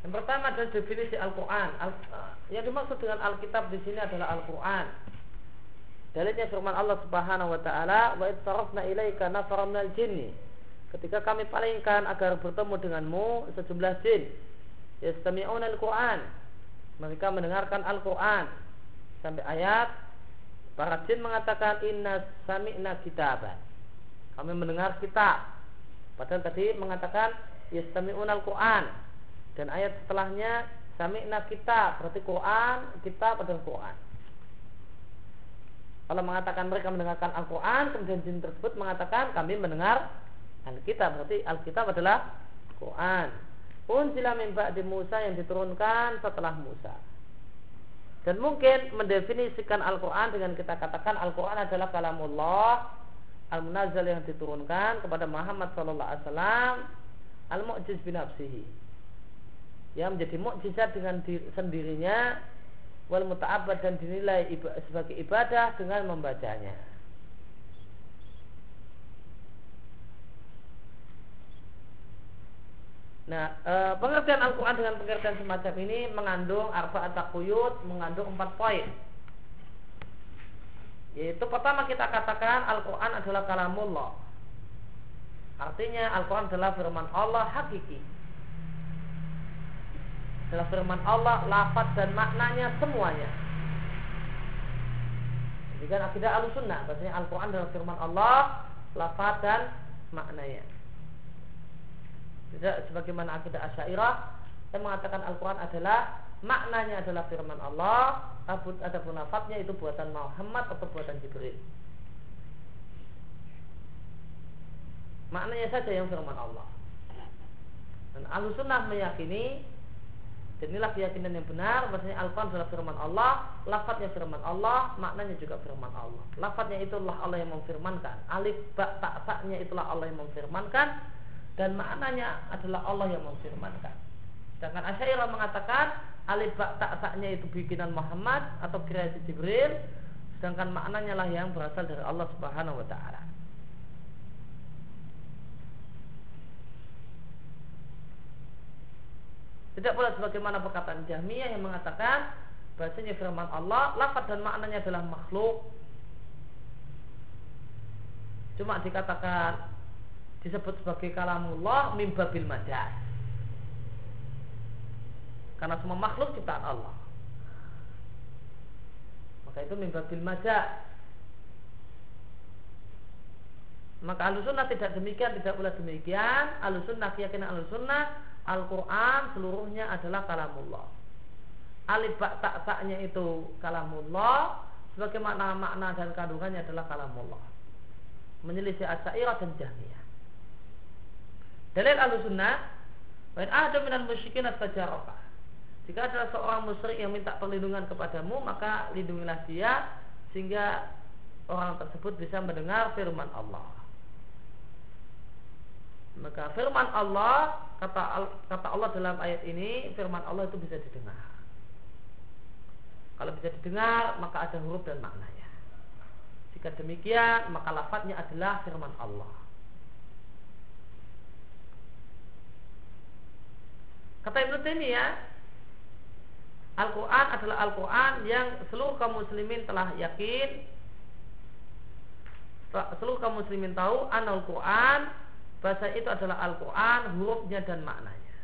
Yang pertama adalah definisi Al-Quran Al- Yang dimaksud dengan Alkitab di sini adalah Al-Quran Dalilnya firman Allah Subhanahu wa taala, "Wa id sarafna ilaika nafaran minal jinni." Ketika kami palingkan agar bertemu denganmu sejumlah jin, yastami'una al-Qur'an. Mereka mendengarkan Al-Qur'an. Sampai ayat para jin mengatakan inna sami'na kitaban. Kami mendengar kitab. Padahal tadi mengatakan yastami'una al-Qur'an. Dan ayat setelahnya sami'na kitab, berarti Quran, kitab adalah Quran. Allah mengatakan mereka mendengarkan Al-Quran Kemudian jin tersebut mengatakan kami mendengar Alkitab Berarti Alkitab adalah Quran. Unzila min ba'di Musa yang diturunkan setelah Musa. Dan mungkin mendefinisikan Al-Quran dengan kita katakan Al-Quran adalah kalamullah Al-Munazzal yang diturunkan kepada Muhammad Sallallahu Alaihi Wasallam Al-Mu'jiz binafsihi Yang menjadi mukjizat dengan diri- sendirinya wal muta'abbad dan dinilai sebagai ibadah dengan membacanya. Nah, e, pengertian Al-Quran dengan pengertian semacam ini mengandung arba atakuyut, mengandung empat poin. Yaitu pertama kita katakan Al-Quran adalah kalamullah. Artinya Al-Quran adalah firman Allah hakiki adalah firman Allah, lafaz dan maknanya semuanya. Jadi kan akidah al-sunnah, bahasanya Al-Quran adalah firman Allah, lafaz dan maknanya. Sebagaimana akidah asyairah yang mengatakan Al-Quran adalah maknanya adalah firman Allah, adapun lafaznya itu buatan Muhammad atau buatan Jibril. Maknanya saja yang firman Allah. Dan Ahlussunnah meyakini dan inilah keyakinan yang benar bahwasanya Al-Quran adalah firman Allah, lafadznya firman Allah, maknanya juga firman Allah. Lafadznya itulah Allah yang memfirmankan, alif ba ta ta-nya itulah Allah yang memfirmankan dan maknanya adalah Allah yang memfirmankan. Sedangkan Asy'ariyah mengatakan alif ba ta ta-nya itu bikinan Muhammad atau kreasi Jibril, sedangkan maknanya lah yang berasal dari Allah Subhanahu wa taala. Tidak pula sebagaimana perkataan Jahmiyah yang mengatakan bahasanya firman Allah, lafaz dan maknanya adalah makhluk. Cuma dikatakan disebut sebagai kalamullah mimbabil majas. Karena semua makhluk ciptaan Allah. Maka itu mimbabil majas. Maka alusunnah tidak demikian, tidak pula demikian. Alusunnah keyakinan alusunnah Al-Quran seluruhnya adalah kalamullah. Alif bak tak taknya itu kalamullah. Sebagaimana makna dan kandungannya adalah kalamullah. Menyelisih asyairah dan jahmiyah. Dalil al-sunnah. Wain ada minal musyrikin astajarokah. Jika ada seorang musyrik yang minta perlindungan kepadamu, maka lindungilah dia sehingga orang tersebut bisa mendengar firman Allah. Maka firman Allah kata kata Allah dalam ayat ini firman Allah itu bisa didengar. Kalau bisa didengar maka ada huruf dan maknanya. Jika demikian maka lafadznya adalah firman Allah. Kata Ibnu Taimiyah, Al-Quran adalah Al-Quran yang seluruh kaum muslimin telah yakin seluruh kaum muslimin tahu an Al-Quran bahasa itu adalah Al-Quran, hurufnya dan maknanya.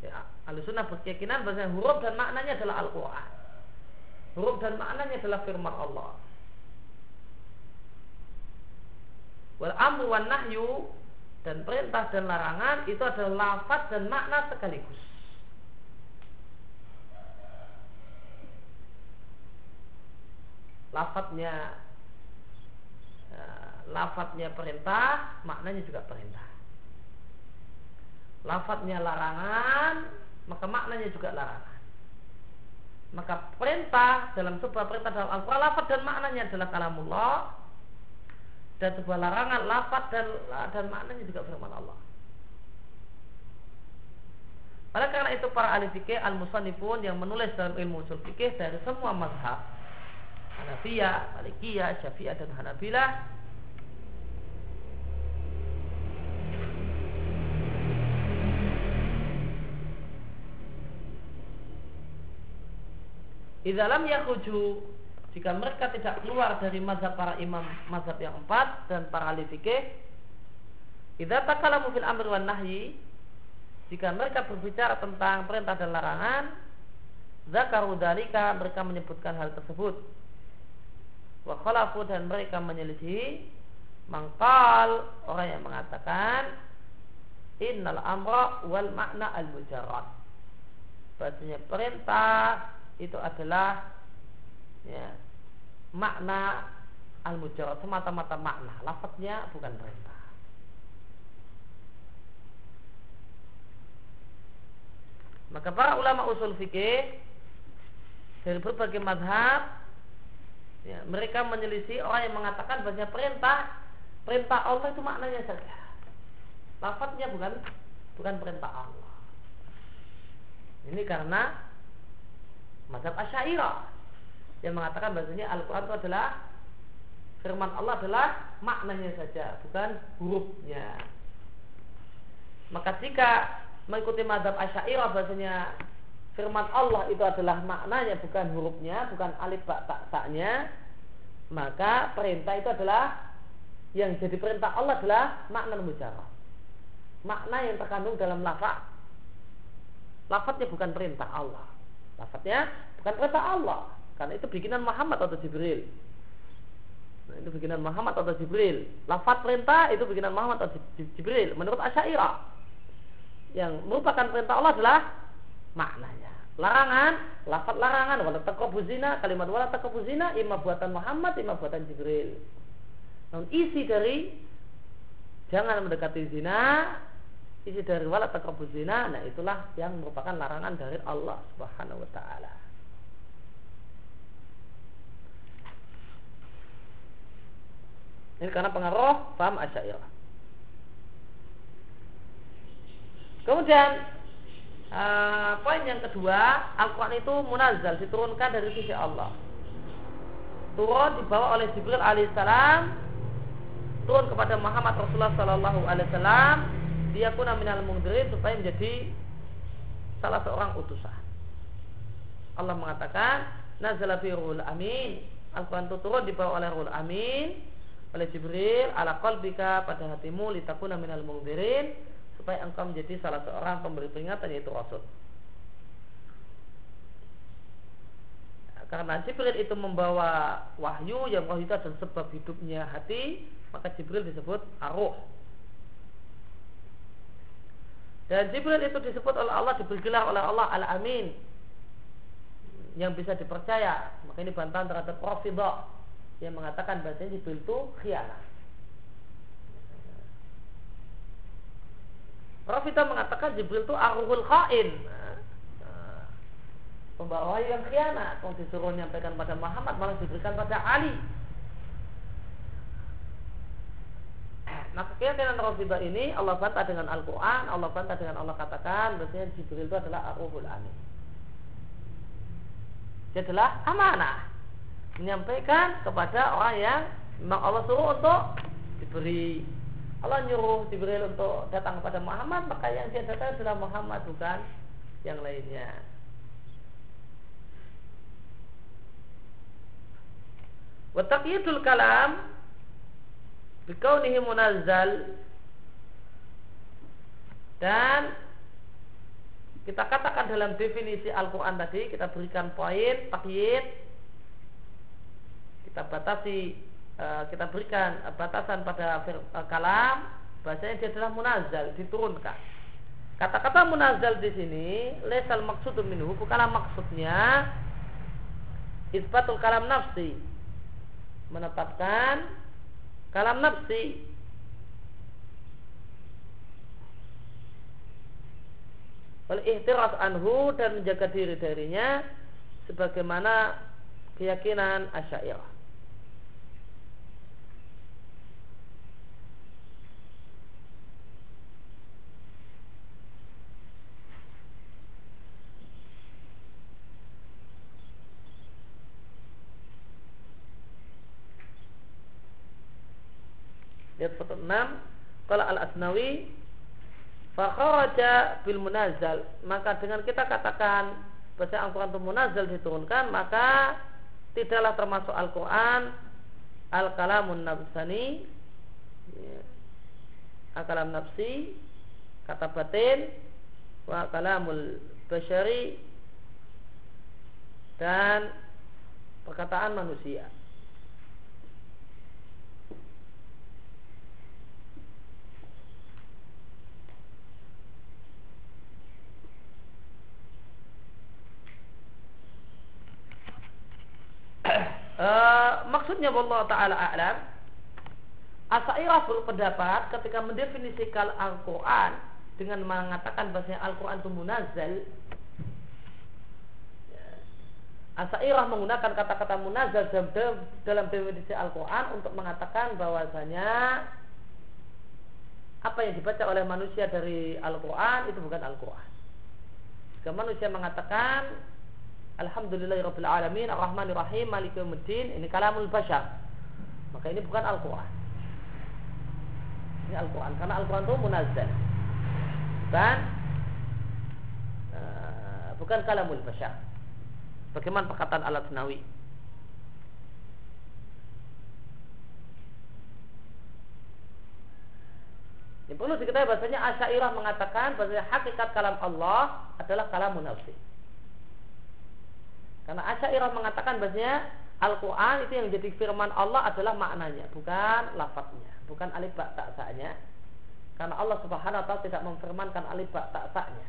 Ya, Al-Sunnah berkeyakinan bahasa huruf dan maknanya adalah Al-Quran. Huruf dan maknanya adalah firman Allah. Wal amru wan nahyu dan perintah dan larangan itu adalah lafaz dan makna sekaligus. Lafaznya lafadznya perintah, maknanya juga perintah. Lafadznya larangan, maka maknanya juga larangan. Maka perintah dalam sebuah perintah dalam Al-Quran lafadz dan maknanya adalah kalamullah dan sebuah larangan lafadz dan dan maknanya juga firman Allah. Oleh karena itu para ahli fikih al-musannifun yang menulis dalam ilmu usul fikih dari semua mazhab Hanafiyah, Malikiyah, Syafi'ah dan Hanabilah Idalam yakuju jika mereka tidak keluar dari mazhab para imam mazhab yang empat dan para ahli fikih, idza takalamu fil amr wan nahyi, jika mereka berbicara tentang perintah dan larangan, zakaru dalika mereka menyebutkan hal tersebut. Wa khalafu dan mereka menyelisihi mangkal orang yang mengatakan innal amra wal makna al mujarrad. Bahasanya perintah itu adalah ya, makna al-mujarrad semata-mata makna, lafadznya bukan perintah. Maka para ulama usul fikih dari berbagai madhab ya, mereka menyelisih orang yang mengatakan bahwa perintah perintah Allah itu maknanya saja. Lafadznya bukan bukan perintah Allah. Ini karena mazhab Asy'ariyah yang mengatakan bahasanya Al-Qur'an itu adalah firman Allah adalah maknanya saja, bukan hurufnya. Maka jika mengikuti mazhab Asy'ariyah bahasanya firman Allah itu adalah maknanya bukan hurufnya, bukan alif ba ta ta-nya, maka perintah itu adalah yang jadi perintah Allah adalah makna mujarrad. Makna yang terkandung dalam lafaz. Lafaznya bukan perintah Allah. Lafadznya bukan perintah Allah, karena itu bikinan Muhammad atau Jibril. Nah, itu bikinan Muhammad atau Jibril. Lafaz perintah itu bikinan Muhammad atau Jibril. Menurut Asy'ariyah yang merupakan perintah Allah adalah maknanya. Larangan, lafaz larangan wala taqrabu zina, kalimat wala taqrabu zina imma buatan Muhammad, imma buatan Jibril. Namun isi dari jangan mendekati zina isi dari wala taqrabuz zina, nah itulah yang merupakan larangan dari Allah Subhanahu wa taala. Ini karena pengaruh paham asyairah. Kemudian uh, poin yang kedua, Al-Quran itu munazal diturunkan dari sisi Allah. Turun dibawa oleh Jibril alaihissalam, turun kepada Muhammad Rasulullah Sallallahu Alaihi Wasallam, dia kuna minal mungdirin supaya menjadi salah seorang utusan. Allah mengatakan, Nazala amin. Al-Quran itu turun dibawa oleh ruhul amin oleh Jibril ala qalbika pada hatimu litakuna minal mungdirin supaya engkau menjadi salah seorang pemberi peringatan yaitu Rasul. Karena Jibril itu membawa wahyu yang wahyu itu adalah sebab hidupnya hati, maka Jibril disebut aruh. Dan Jibril itu disebut oleh Allah, diberi gelar oleh Allah Al-Amin yang bisa dipercaya. Maka ini bantahan terhadap Rafidah yang mengatakan bahasanya Jibril itu khianat. Rafita mengatakan Jibril itu aruhul khain. Nah, pembawa yang khianat. Kalau disuruh menyampaikan pada Muhammad malah diberikan pada Ali. Maka keyakinan Rafida ini Allah bantah dengan Al-Quran, Allah bantah dengan Allah katakan bahasanya Jibril itu adalah aruhul amin. Dia adalah amanah menyampaikan kepada orang yang memang Allah suruh untuk diberi Allah nyuruh Jibril untuk datang kepada Muhammad maka yang dia datang adalah Muhammad bukan yang lainnya. Wataqiyatul kalam Bikaunihi munazzal. Dan Kita katakan dalam definisi Al-Quran tadi Kita berikan poin Takyid kita batasi uh, kita berikan uh, batasan pada uh, kalam bahasanya dia adalah munazal diturunkan. Kata-kata munazal di sini lesal maksud minhu bukanlah maksudnya isbatul kalam nafsi. Menetapkan kalam nafsi. Oleh ihtiras anhu dan menjaga diri darinya sebagaimana keyakinan asyairah kalau al-asnawi fakharaja bil munazal maka dengan kita katakan bahasa Al-Quran itu munazal diturunkan maka tidaklah termasuk Al-Quran al-kalamun nafsani ya, al-kalam nafsi kata batin wa kalamul basyari dan perkataan manusia Uh, maksudnya Allah Ta'ala a'lam Asairah berpendapat ketika mendefinisikan Al-Quran dengan mengatakan bahasanya Al-Quran itu munazal ya, Asairah menggunakan kata-kata munazal dalam, definisi Al-Quran untuk mengatakan bahwasanya apa yang dibaca oleh manusia dari Al-Quran itu bukan Al-Quran. Manusia mengatakan Alhamdulillahirabbil alamin arrahmanir rahim maliki yaumiddin ini kalamul bashar. Maka ini bukan Al-Qur'an. Ini Al-Qur'an karena Al-Qur'an itu munazzal. Dan uh, bukan kalamul bashar. Bagaimana perkataan Al-Asnawi? Ini perlu diketahui bahasanya Asyairah mengatakan bahwa hakikat kalam Allah adalah kalamun nafsi. Karena Asyairah mengatakan bahasanya Al-Quran itu yang jadi firman Allah adalah maknanya, bukan lafadznya, bukan alif ba tak saknya. Karena Allah Subhanahu wa taala tidak memfirmankan alif ba tak saknya.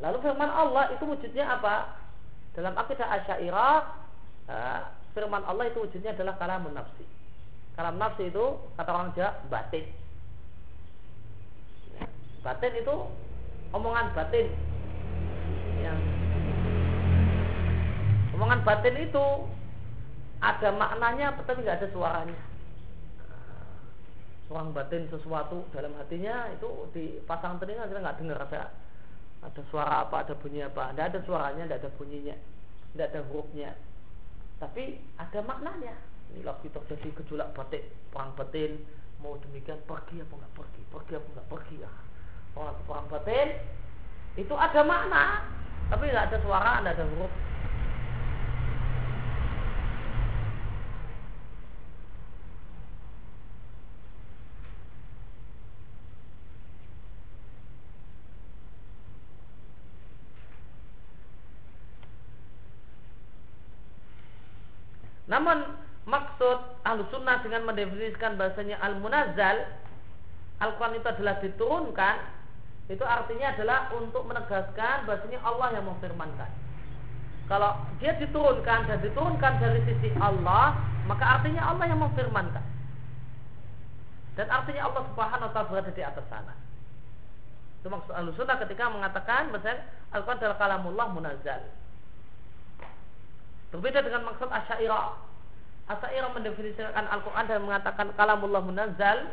Lalu firman Allah itu wujudnya apa? Dalam akidah Asyairah, eh, firman Allah itu wujudnya adalah kalamun nafsi. Kalam nafsi itu kata orang Jawa batin. batin itu omongan batin yang omongan batin itu ada maknanya tapi nggak ada suaranya. Orang batin sesuatu dalam hatinya itu dipasang telinga kita nggak dengar ada ada suara apa ada bunyi apa. Tidak ada suaranya tidak ada bunyinya tidak ada hurufnya. Tapi ada maknanya. Ini lagi terjadi gejolak batin perang batin. Mau demikian pergi apa nggak pergi? Pergi apa nggak pergi? Ya orang perang batin itu ada makna. Tapi nggak ada suara tidak ada huruf Namun maksud ahlu sunnah dengan mendefinisikan bahasanya al-munazzal Al-Quran itu adalah diturunkan itu artinya adalah untuk menegaskan bahasanya Allah yang memfirmankan. Kalau dia diturunkan dan diturunkan dari sisi Allah maka artinya Allah yang memfirmankan. Dan artinya Allah subhanahu wa ta'ala berada di atas sana. Itu maksud ahlu sunnah ketika mengatakan bahasanya Al-Quran adalah kalamullah munazzal. Berbeda dengan maksud asyairah. Asyairah mendefinisikan Al-Quran dan mengatakan kalamullah munazzal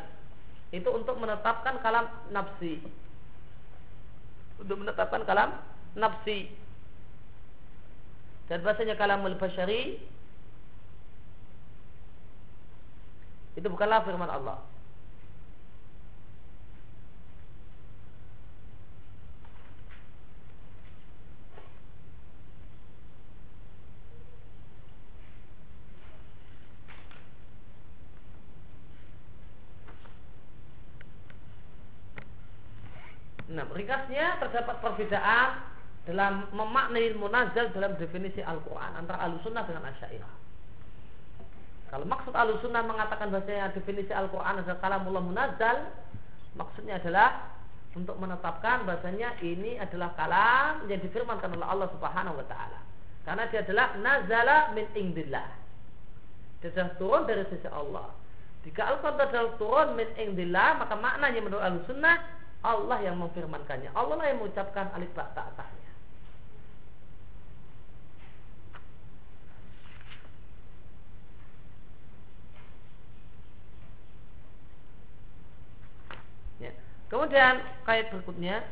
itu untuk menetapkan kalam nafsi. Untuk menetapkan kalam nafsi. Dan bahasanya kalamul basyari itu bukanlah firman Allah. Nah, ringkasnya terdapat perbedaan dalam memaknai munazal dalam definisi Al-Quran antara Al-Sunnah dengan Asyairah. Kalau maksud Al-Sunnah mengatakan bahasanya definisi Al-Quran adalah kalamullah munazal, maksudnya adalah untuk menetapkan bahasanya ini adalah kalam yang difirmankan oleh Allah Subhanahu wa taala. Karena dia adalah nazala min indillah. Dia sudah turun dari sisi Allah. Jika Al-Quran adalah turun min indillah, maka maknanya menurut Al-Sunnah Allah yang memfirmankannya. Allah lah yang mengucapkan alif ba ta. Ya. Kemudian kait berikutnya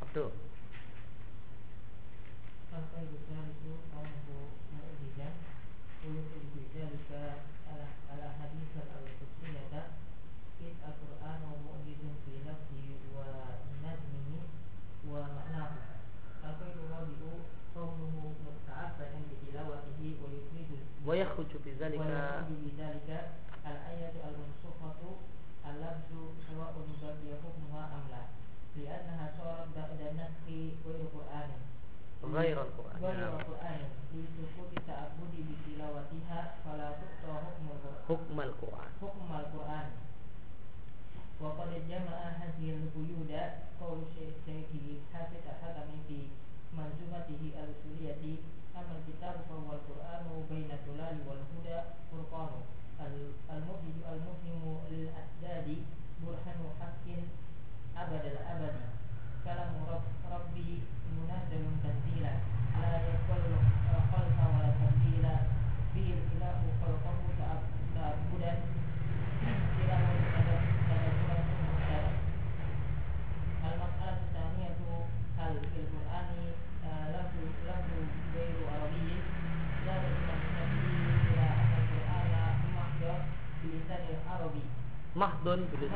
Abdul. Sampai besar itu kaum mu'jidah, ulul jika
dzalika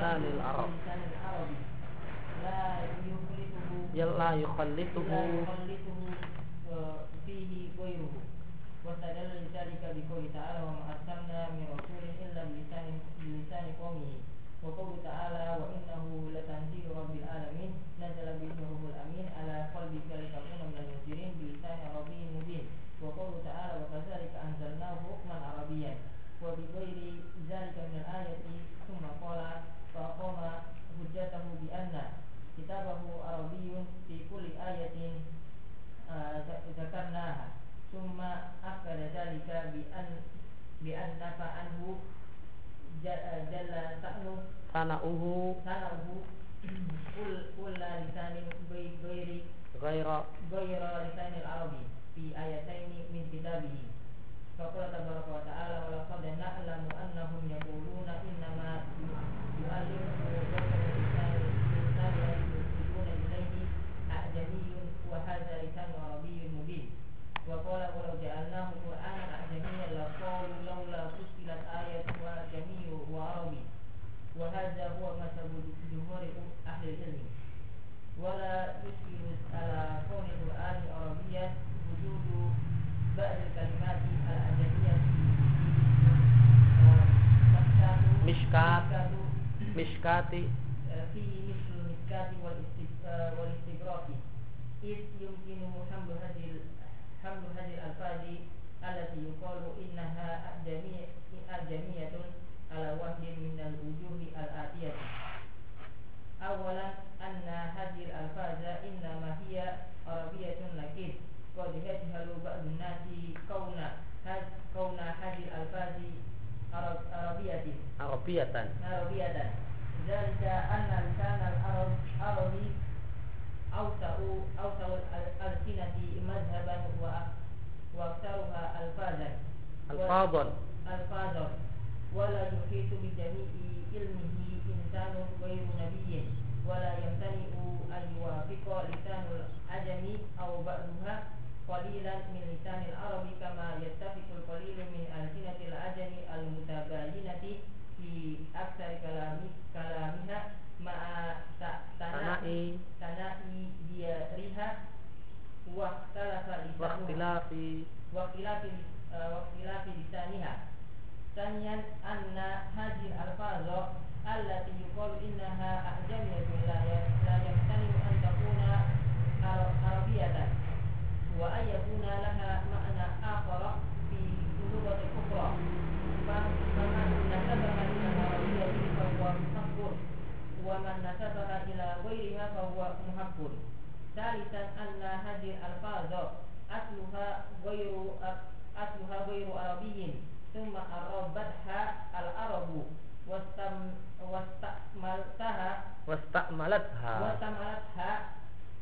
lisanil Arab. Ya, la yukhallituhu. الله قرآنا آية مثل جمهور أهل القرآن عربيا وجود بعض الكلمات الأعجمية
مشكات مشكات.
فيه مثل المشكات والاستبراك إذ يمكن حمل هذه حمل هذه الألفاظ التي يقال إنها أعجمية على وجه من الوجوه الآتية. أولا أن هذه الألفاظ إنما هي عربية لكن قد يجهل بعض الناس كون كون هذه الألفاظ عرب- عربية.
arabiyatan
عربية. ذلك أن لسان العرب عربي أوسع أوسع الألسنة مذهبا وأ- وأكثرها ألفاظا
alfadhan
ألفاظا ولا يحيط بجميع علمه إنسان غير نبي. ولا يمتنع أن يوافق لسان العجم أو بعضها قليلا من لسان العرب كما يتفق القليل من ألسنة العجم المتباينة في أكثر كلام كلامها. مع ت- تناء
Tana'i
تناء ديارها واختلف لسانها
Waktilafi
واختلاف آه، واختلاف لسانها ثانيا أن هذه الألفاظ التي يقال إنها أعجمية لا ي- لا يمتنع أن تكون عر- عربية وأن يكون لها معنى آخر في اللغة الأخرى ف- فمن نسبها إلى العربية فهو محق ومن نسبها إلى غيرها فهو محق ثالثا أن هذه الألفاظ أصلها غير أصلها غير عربي ثم أربتها العرب واستم واستعملتها
wastakmalatha
واستعملتها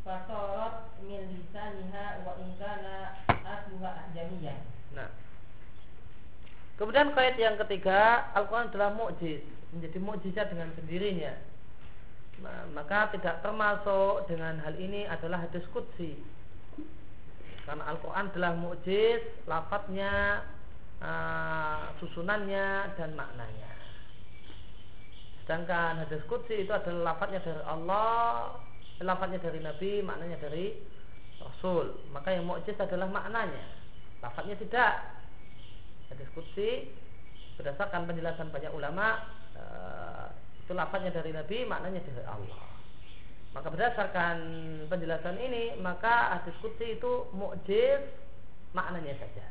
فصارت من لسانها وإن كان أصلها أعجميا
Nah. Kemudian kait yang ketiga, Al-Quran adalah mukjiz, menjadi mukjizat dengan sendirinya. Nah, maka tidak termasuk dengan hal ini adalah hadis qudsi. Karena Al-Quran adalah mukjiz, lafadznya, uh, susunannya dan maknanya. Sedangkan hadis qudsi itu adalah lafadznya dari Allah, lafadznya dari Nabi, maknanya dari Rasul. Maka yang mukjiz adalah maknanya. Lafadznya tidak. Hadis qudsi berdasarkan penjelasan banyak ulama eh, itu lafadznya dari Nabi, maknanya dari Allah. Maka berdasarkan penjelasan ini, maka hadis qudsi itu mukjiz maknanya saja,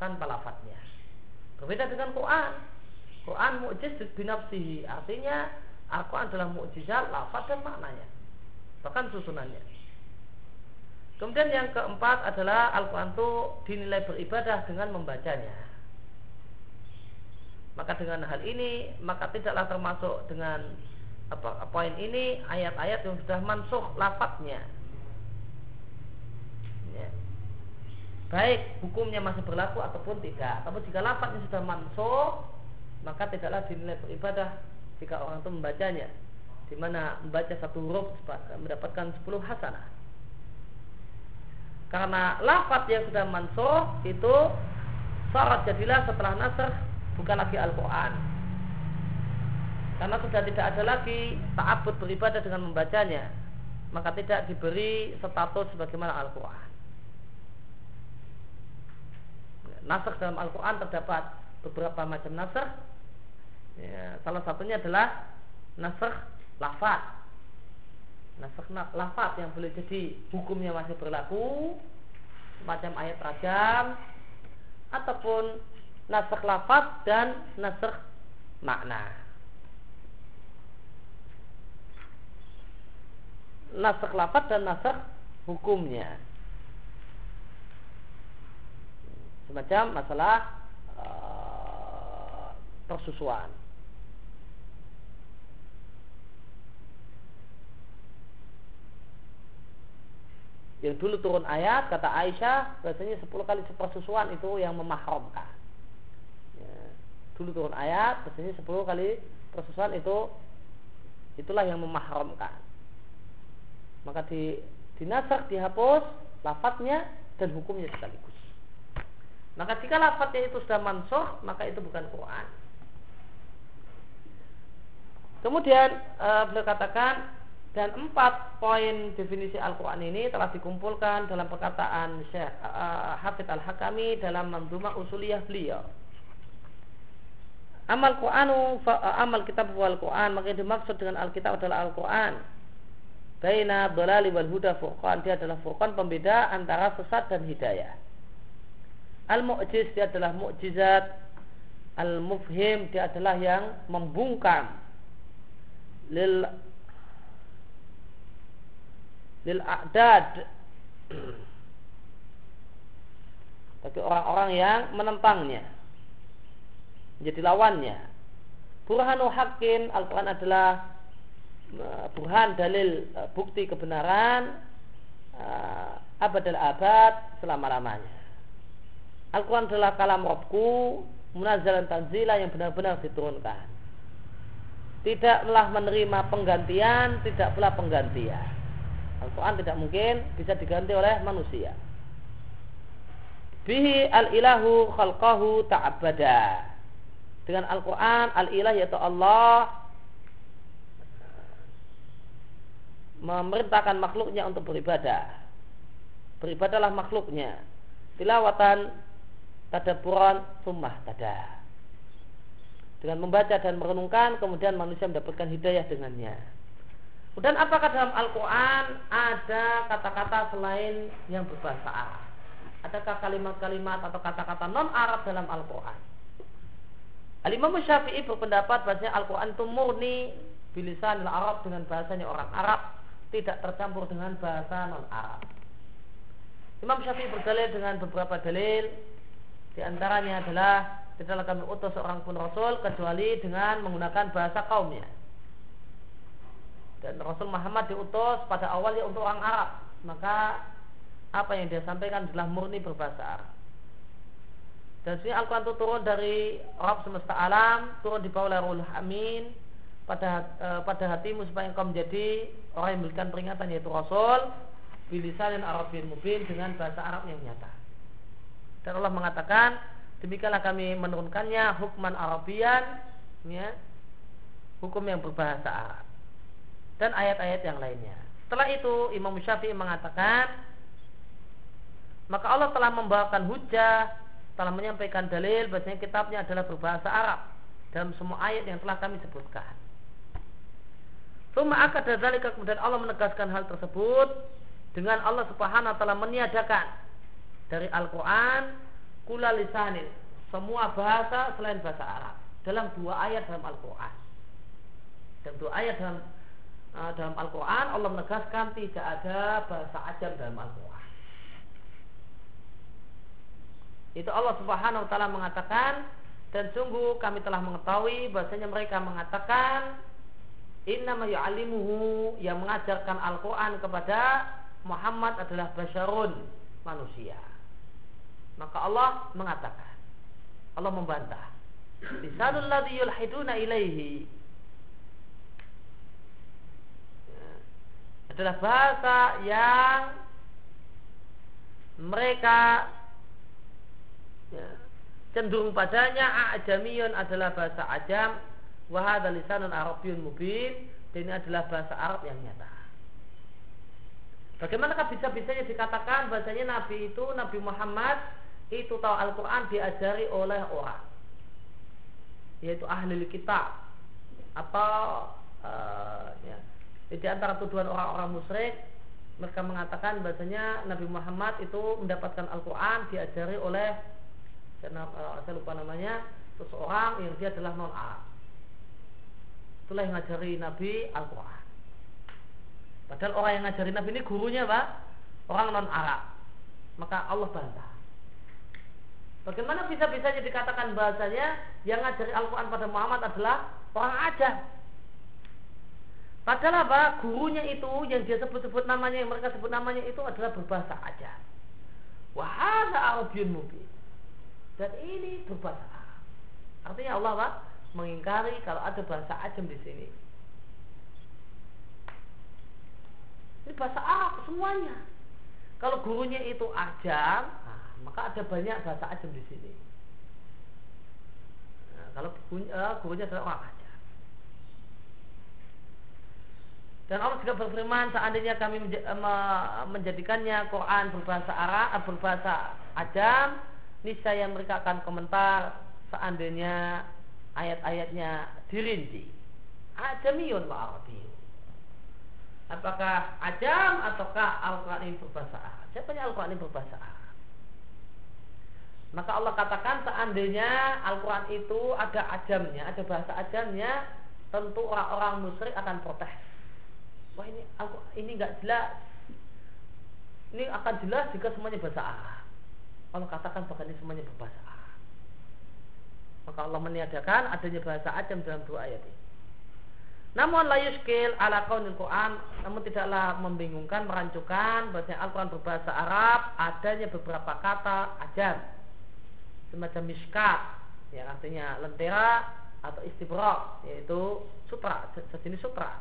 tanpa lafadznya. Berbeda dengan Quran. Quran mukjiz binafsihi, artinya Al-Quran adalah mukjizat lafadz dan maknanya, bahkan susunannya. Kemudian yang keempat adalah Al-Quran itu dinilai beribadah dengan membacanya. Maka dengan hal ini maka tidaklah termasuk dengan apa poin ini ayat-ayat yang sudah mansuh lafadznya. Ya. Baik hukumnya masih berlaku ataupun tidak. Tapi jika lafadznya sudah mansuh maka tidaklah dinilai beribadah jika orang itu membacanya. Di mana membaca satu huruf mendapatkan 10 hasanah. Karena lafadz yang sudah mansuh itu syarat jadilah setelah nasr bukan lagi Al-Quran. Karena sudah tidak ada lagi ta'abud beribadah dengan membacanya Maka tidak diberi status sebagaimana Al-Quran. Nasr dalam Al-Quran terdapat beberapa macam nasr ya, Salah satunya adalah nasr lafad Nasr lafad yang boleh jadi hukumnya masih berlaku Semacam ayat rajam Ataupun nasakh lafaz dan nasakh makna. Nasakh lafaz dan nasakh hukumnya. Semacam masalah eh, persusuan. yang dulu turun ayat kata Aisyah biasanya 10 kali persusuan itu yang memahamkan dulu turun ayat bahasanya 10 kali persusuan itu itulah yang memahramkan maka di dinasak dihapus lafadznya dan hukumnya sekaligus. Maka jika lafadznya itu sudah mansuh maka itu bukan Quran. Kemudian uh, beliau katakan dan empat poin definisi Al-Quran ini telah dikumpulkan dalam perkataan Syekh uh, Hafid Al-Hakami dalam Mandumah Usuliyah beliau. Amal Quranu uh, amal kitab wal Quran maka yang dimaksud dengan Alkitab adalah Al-Quran. Baina dhalali wal huda furqan dia adalah furqan pembeda antara sesat dan hidayah. Al-mu'jiz dia adalah mukjizat. Al-mufhim dia adalah yang membungkam lil lil a'dad bagi orang-orang yang menentangnya menjadi lawannya burhanu hakin Al-Quran adalah uh, burhan dalil uh, bukti kebenaran uh, abad abad selama-lamanya Al-Quran adalah kalam Robku munazalan tanzila yang benar-benar diturunkan tidaklah menerima penggantian tidak pula penggantian Al-Quran tidak mungkin bisa diganti oleh manusia. Bihi al-ilahu khalqahu ta'abada. Dengan Al-Quran, al-ilah yaitu Allah memerintahkan makhluknya untuk beribadah. Beribadahlah makhluknya. Tilawatan tadaburan summah tada. Dengan membaca dan merenungkan, kemudian manusia mendapatkan hidayah dengannya. Dan apakah dalam Al-Quran ada kata-kata selain yang berbahasa Arab? Adakah kalimat-kalimat atau kata-kata non-Arab dalam Al-Quran? Al-Imam Syafi'i berpendapat bahwa Al-Quran itu murni bilisan Arab dengan bahasanya orang Arab tidak tercampur dengan bahasa non-Arab. Imam Syafi'i berdalil dengan beberapa dalil. Di antaranya adalah tidaklah kami utus seorang pun rasul kecuali dengan menggunakan bahasa kaumnya. Dan Rasul Muhammad diutus pada awalnya untuk orang Arab. Maka apa yang dia sampaikan adalah murni berbahasa Arab dan sini Al-Quran itu turun dari Arab semesta alam turun di bawah Ruhul Amin pada e, pada hatimu supaya engkau menjadi orang yang memberikan peringatan yaitu Rasul bilisan dan Arabin mubin dengan bahasa Arab yang nyata dan Allah mengatakan demikianlah kami menurunkannya hukman Arabian ya, hukum yang berbahasa Arab dan ayat-ayat yang lainnya. Setelah itu Imam Syafi'i mengatakan maka Allah telah membawakan hujah, telah menyampaikan dalil bahwasanya kitabnya adalah berbahasa Arab dalam semua ayat yang telah kami sebutkan. Suma akad dari kemudian Allah menegaskan hal tersebut dengan Allah Subhanahu wa taala meniadakan dari Al-Qur'an kula lisanin semua bahasa selain bahasa Arab dalam dua ayat dalam Al-Qur'an. Dan dua ayat dalam uh, dalam Al-Quran Allah menegaskan tidak ada bahasa ajam dalam Al-Quran. Itu Allah Subhanahu Wa Taala mengatakan dan sungguh kami telah mengetahui bahasanya mereka mengatakan Innama ya'alimuhu yang mengajarkan Al-Quran kepada Muhammad adalah basyarun manusia. Maka Allah mengatakan Allah membantah Lisanul ladhi yulhiduna ilaihi adalah bahasa yang mereka ya, cenderung padanya ajamiyun adalah bahasa ajam. Wahada lisanun arabiyun mubin. Dan ini adalah bahasa Arab yang nyata. Bagaimanakah bisa-bisanya dikatakan bahasanya Nabi itu Nabi Muhammad itu tahu Al-Quran diajari oleh orang? Yaitu ahli kitab. Atau uh, ya, di antara tuduhan orang-orang musyrik mereka mengatakan bahasanya Nabi Muhammad itu mendapatkan Al-Quran diajari oleh saya lupa namanya seseorang yang dia adalah non Arab itulah yang ngajari Nabi Al-Quran padahal orang yang ngajari Nabi ini gurunya pak orang non Arab maka Allah bantah bagaimana bisa-bisanya dikatakan bahasanya yang ngajari Al-Quran pada Muhammad adalah orang aja Padahal apa? Gurunya itu yang dia sebut-sebut namanya, yang mereka sebut namanya itu adalah berbahasa aja. Wahada Arabian mungkin. Dan ini berbahasa Arab. Artinya Allah apa? Mengingkari kalau ada bahasa ajam di sini. Ini bahasa Arab semuanya. Kalau gurunya itu ajam, nah, maka ada banyak bahasa ajam di sini. Nah, kalau gurunya, uh, gurunya adalah orang ajam. Dan Allah juga berfirman seandainya kami menjadikannya Quran berbahasa Arab, eh, berbahasa ajam, niscaya mereka akan komentar seandainya ayat-ayatnya dirinci. Ajamiyun wa Arabiyun. Apakah ajam ataukah Al-Quran ini berbahasa Arab? Siapa yang Al-Quran ini berbahasa Arab? Maka Allah katakan seandainya Al-Quran itu ada ajamnya, ada bahasa ajamnya, tentu orang-orang musyrik akan protes. Wah ini ini nggak jelas. Ini akan jelas jika semuanya bahasa Arab. Allah katakan bahkan ini semuanya berbahasa Arab. Maka Allah meniadakan adanya bahasa ajam dalam dua ayat ini. Namun la yuskil ala qaulil Quran namun tidaklah membingungkan merancukan bahwa Al-Quran berbahasa Arab adanya beberapa kata ajam semacam miskat yang artinya lentera atau istibrok yaitu sutra sejenis sutra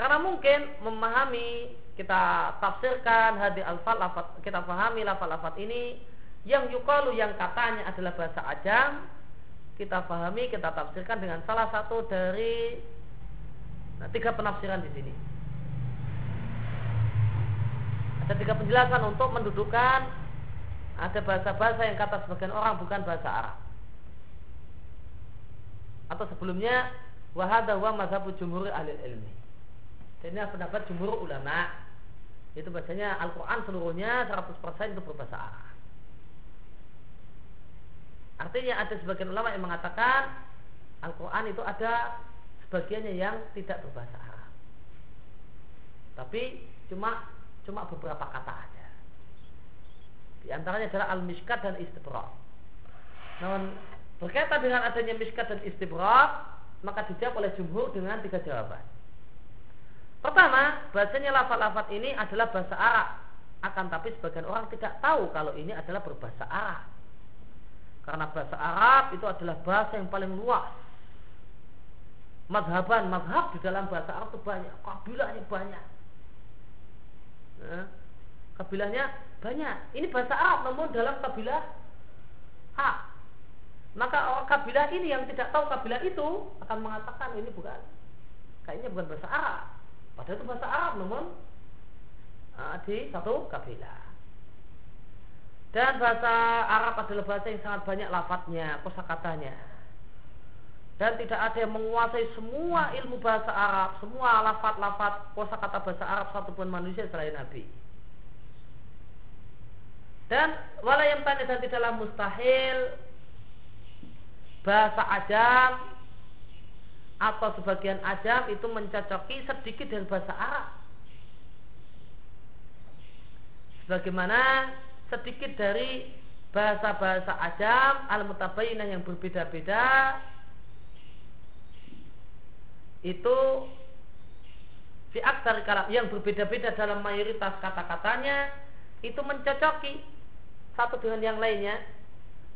karena mungkin memahami kita tafsirkan hadi alfal kita pahami lafal-lafat ini yang yukalu yang katanya adalah bahasa ajam kita pahami, kita tafsirkan dengan salah satu dari nah, tiga penafsiran di sini. Ada tiga penjelasan untuk mendudukan ada bahasa-bahasa yang kata sebagian orang bukan bahasa Arab. Atau sebelumnya wahada wa mazhabu jumhur ahli ilmi. Dan ini pendapat jumhur ulama. Itu bahasanya Al-Quran seluruhnya 100% itu berbahasa Arab. Artinya ada sebagian ulama yang mengatakan Al-Quran itu ada sebagiannya yang tidak berbahasa Arab. Tapi cuma cuma beberapa kata aja. Di antaranya adalah al-miskat dan istibrak. Namun berkaitan dengan adanya miskat dan istibrak, maka dijawab oleh jumhur dengan tiga jawaban. Pertama, bahasanya lafat-lafat ini adalah bahasa Arab. Akan tapi sebagian orang tidak tahu kalau ini adalah berbahasa Arab. Karena bahasa Arab itu adalah bahasa yang paling luas. Madhaban, madhab di dalam bahasa Arab itu banyak, kabilahnya banyak. Nah, kabilahnya banyak. Ini bahasa Arab namun dalam kabilah A. Maka orang kabilah ini yang tidak tahu kabilah itu akan mengatakan ini bukan kayaknya bukan bahasa Arab. Padahal itu bahasa Arab namun uh, di satu kabilah. Dan bahasa Arab adalah bahasa yang sangat banyak lafadznya, kosakatanya. Dan tidak ada yang menguasai semua ilmu bahasa Arab, semua lafat-lafat kosakata bahasa Arab satupun manusia selain Nabi. Dan wala yang tanya dan tidaklah mustahil bahasa ajam atau sebagian ajam itu mencocoki sedikit dari bahasa Arab. Sebagaimana sedikit dari bahasa-bahasa ajam al-mutabayyinah yang berbeda-beda itu fi aksar kalam yang berbeda-beda dalam mayoritas kata-katanya itu mencocoki satu dengan yang lainnya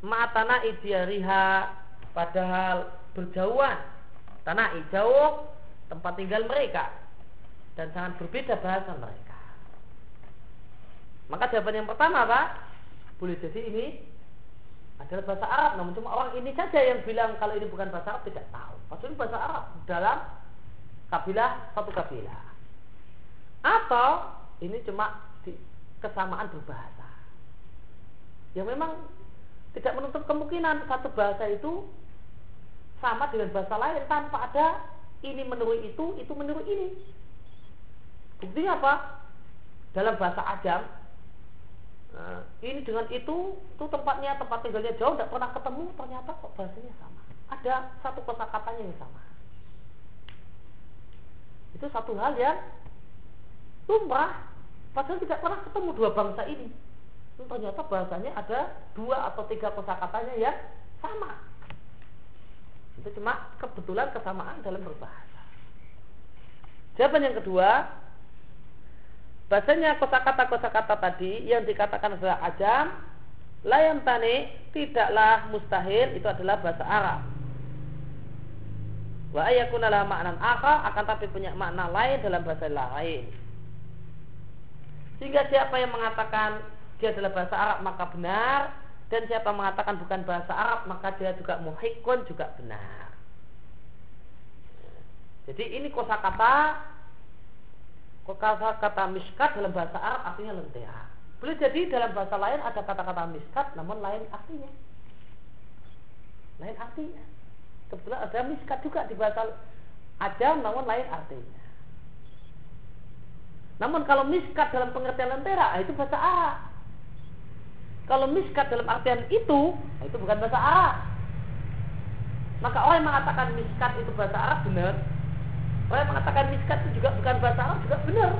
ma'atana idiariha padahal berjauhan tanah jauh tempat tinggal mereka dan sangat berbeda bahasa mereka maka jawaban yang pertama apa? Boleh jadi ini adalah bahasa Arab, namun cuma orang ini saja yang bilang kalau ini bukan bahasa Arab tidak tahu. Ini bahasa Arab dalam kabilah satu kabilah. Atau ini cuma di, kesamaan berbahasa. Yang memang tidak menutup kemungkinan satu bahasa itu sama dengan bahasa lain tanpa ada ini menurut itu, itu menurut ini. Buktinya apa? Dalam bahasa Ajam Nah, ini dengan itu, itu tempatnya tempat tinggalnya jauh, tidak pernah ketemu, ternyata kok bahasanya sama. Ada satu kata katanya yang sama. Itu satu hal yang lumrah, padahal tidak pernah ketemu dua bangsa ini. Itu ternyata bahasanya ada dua atau tiga kosa katanya yang sama. Itu cuma kebetulan kesamaan dalam berbahasa. Jawaban yang kedua, bahasanya kosakata-kosakata tadi yang dikatakan adalah ajam, layam tani tidaklah mustahil itu adalah bahasa Arab. Wa ayakunalah makna akal akan tapi punya makna lain dalam bahasa lain. Sehingga siapa yang mengatakan dia adalah bahasa Arab maka benar dan siapa mengatakan bukan bahasa Arab maka dia juga muhikun juga benar. Jadi ini kosakata kata miskat dalam bahasa Arab artinya lentera. Boleh jadi dalam bahasa lain ada kata-kata miskat namun lain artinya. Lain artinya. Kebetulan ada miskat juga di bahasa ajam namun lain artinya. Namun kalau miskat dalam pengertian lentera itu bahasa Arab. Kalau miskat dalam artian itu itu bukan bahasa Arab. Maka orang yang mengatakan miskat itu bahasa Arab benar, Orang yang mengatakan miskat itu juga bukan bahasa Arab juga benar.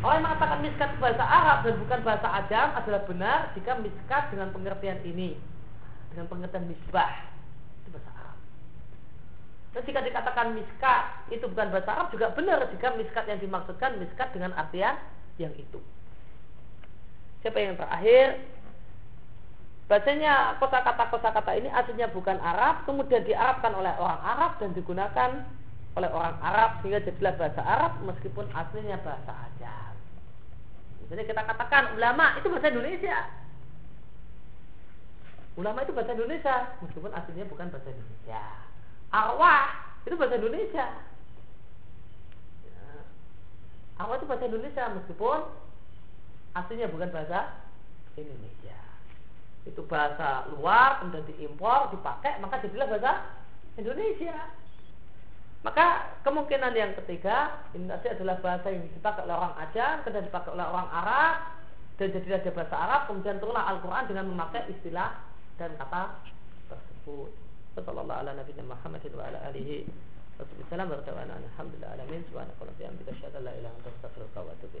Orang yang mengatakan miskat itu bahasa Arab dan bukan bahasa Ajam adalah benar jika miskat dengan pengertian ini. Dengan pengertian misbah. Itu bahasa Arab. Dan jika dikatakan miskat itu bukan bahasa Arab juga benar jika miskat yang dimaksudkan miskat dengan artian yang itu. Siapa yang terakhir? Bacanya kata-kata kata ini aslinya bukan Arab, kemudian diarabkan oleh orang Arab dan digunakan oleh orang Arab sehingga jadilah bahasa Arab meskipun aslinya bahasa Ajam. Jadi kita katakan ulama itu bahasa Indonesia. Ulama itu bahasa Indonesia meskipun aslinya bukan bahasa Indonesia. Arwah itu bahasa Indonesia. Ya. Arwah itu bahasa Indonesia meskipun aslinya bukan bahasa Indonesia. Itu bahasa luar kemudian diimpor dipakai maka jadilah bahasa Indonesia. Maka kemungkinan yang ketiga ini tadi adalah bahasa yang dipakai oleh orang Ajam kemudian dipakai oleh orang Arab dan jadilah dia bahasa Arab kemudian turunlah Al-Quran dengan memakai istilah dan kata tersebut. Sallallahu ala Nabi Muhammad wa ala alihi warahmatullahi wabarakatuh Alhamdulillah alamin. Subhanakallah bihamdika syahadu la ilaha illa anta astaghfiruka wa atubu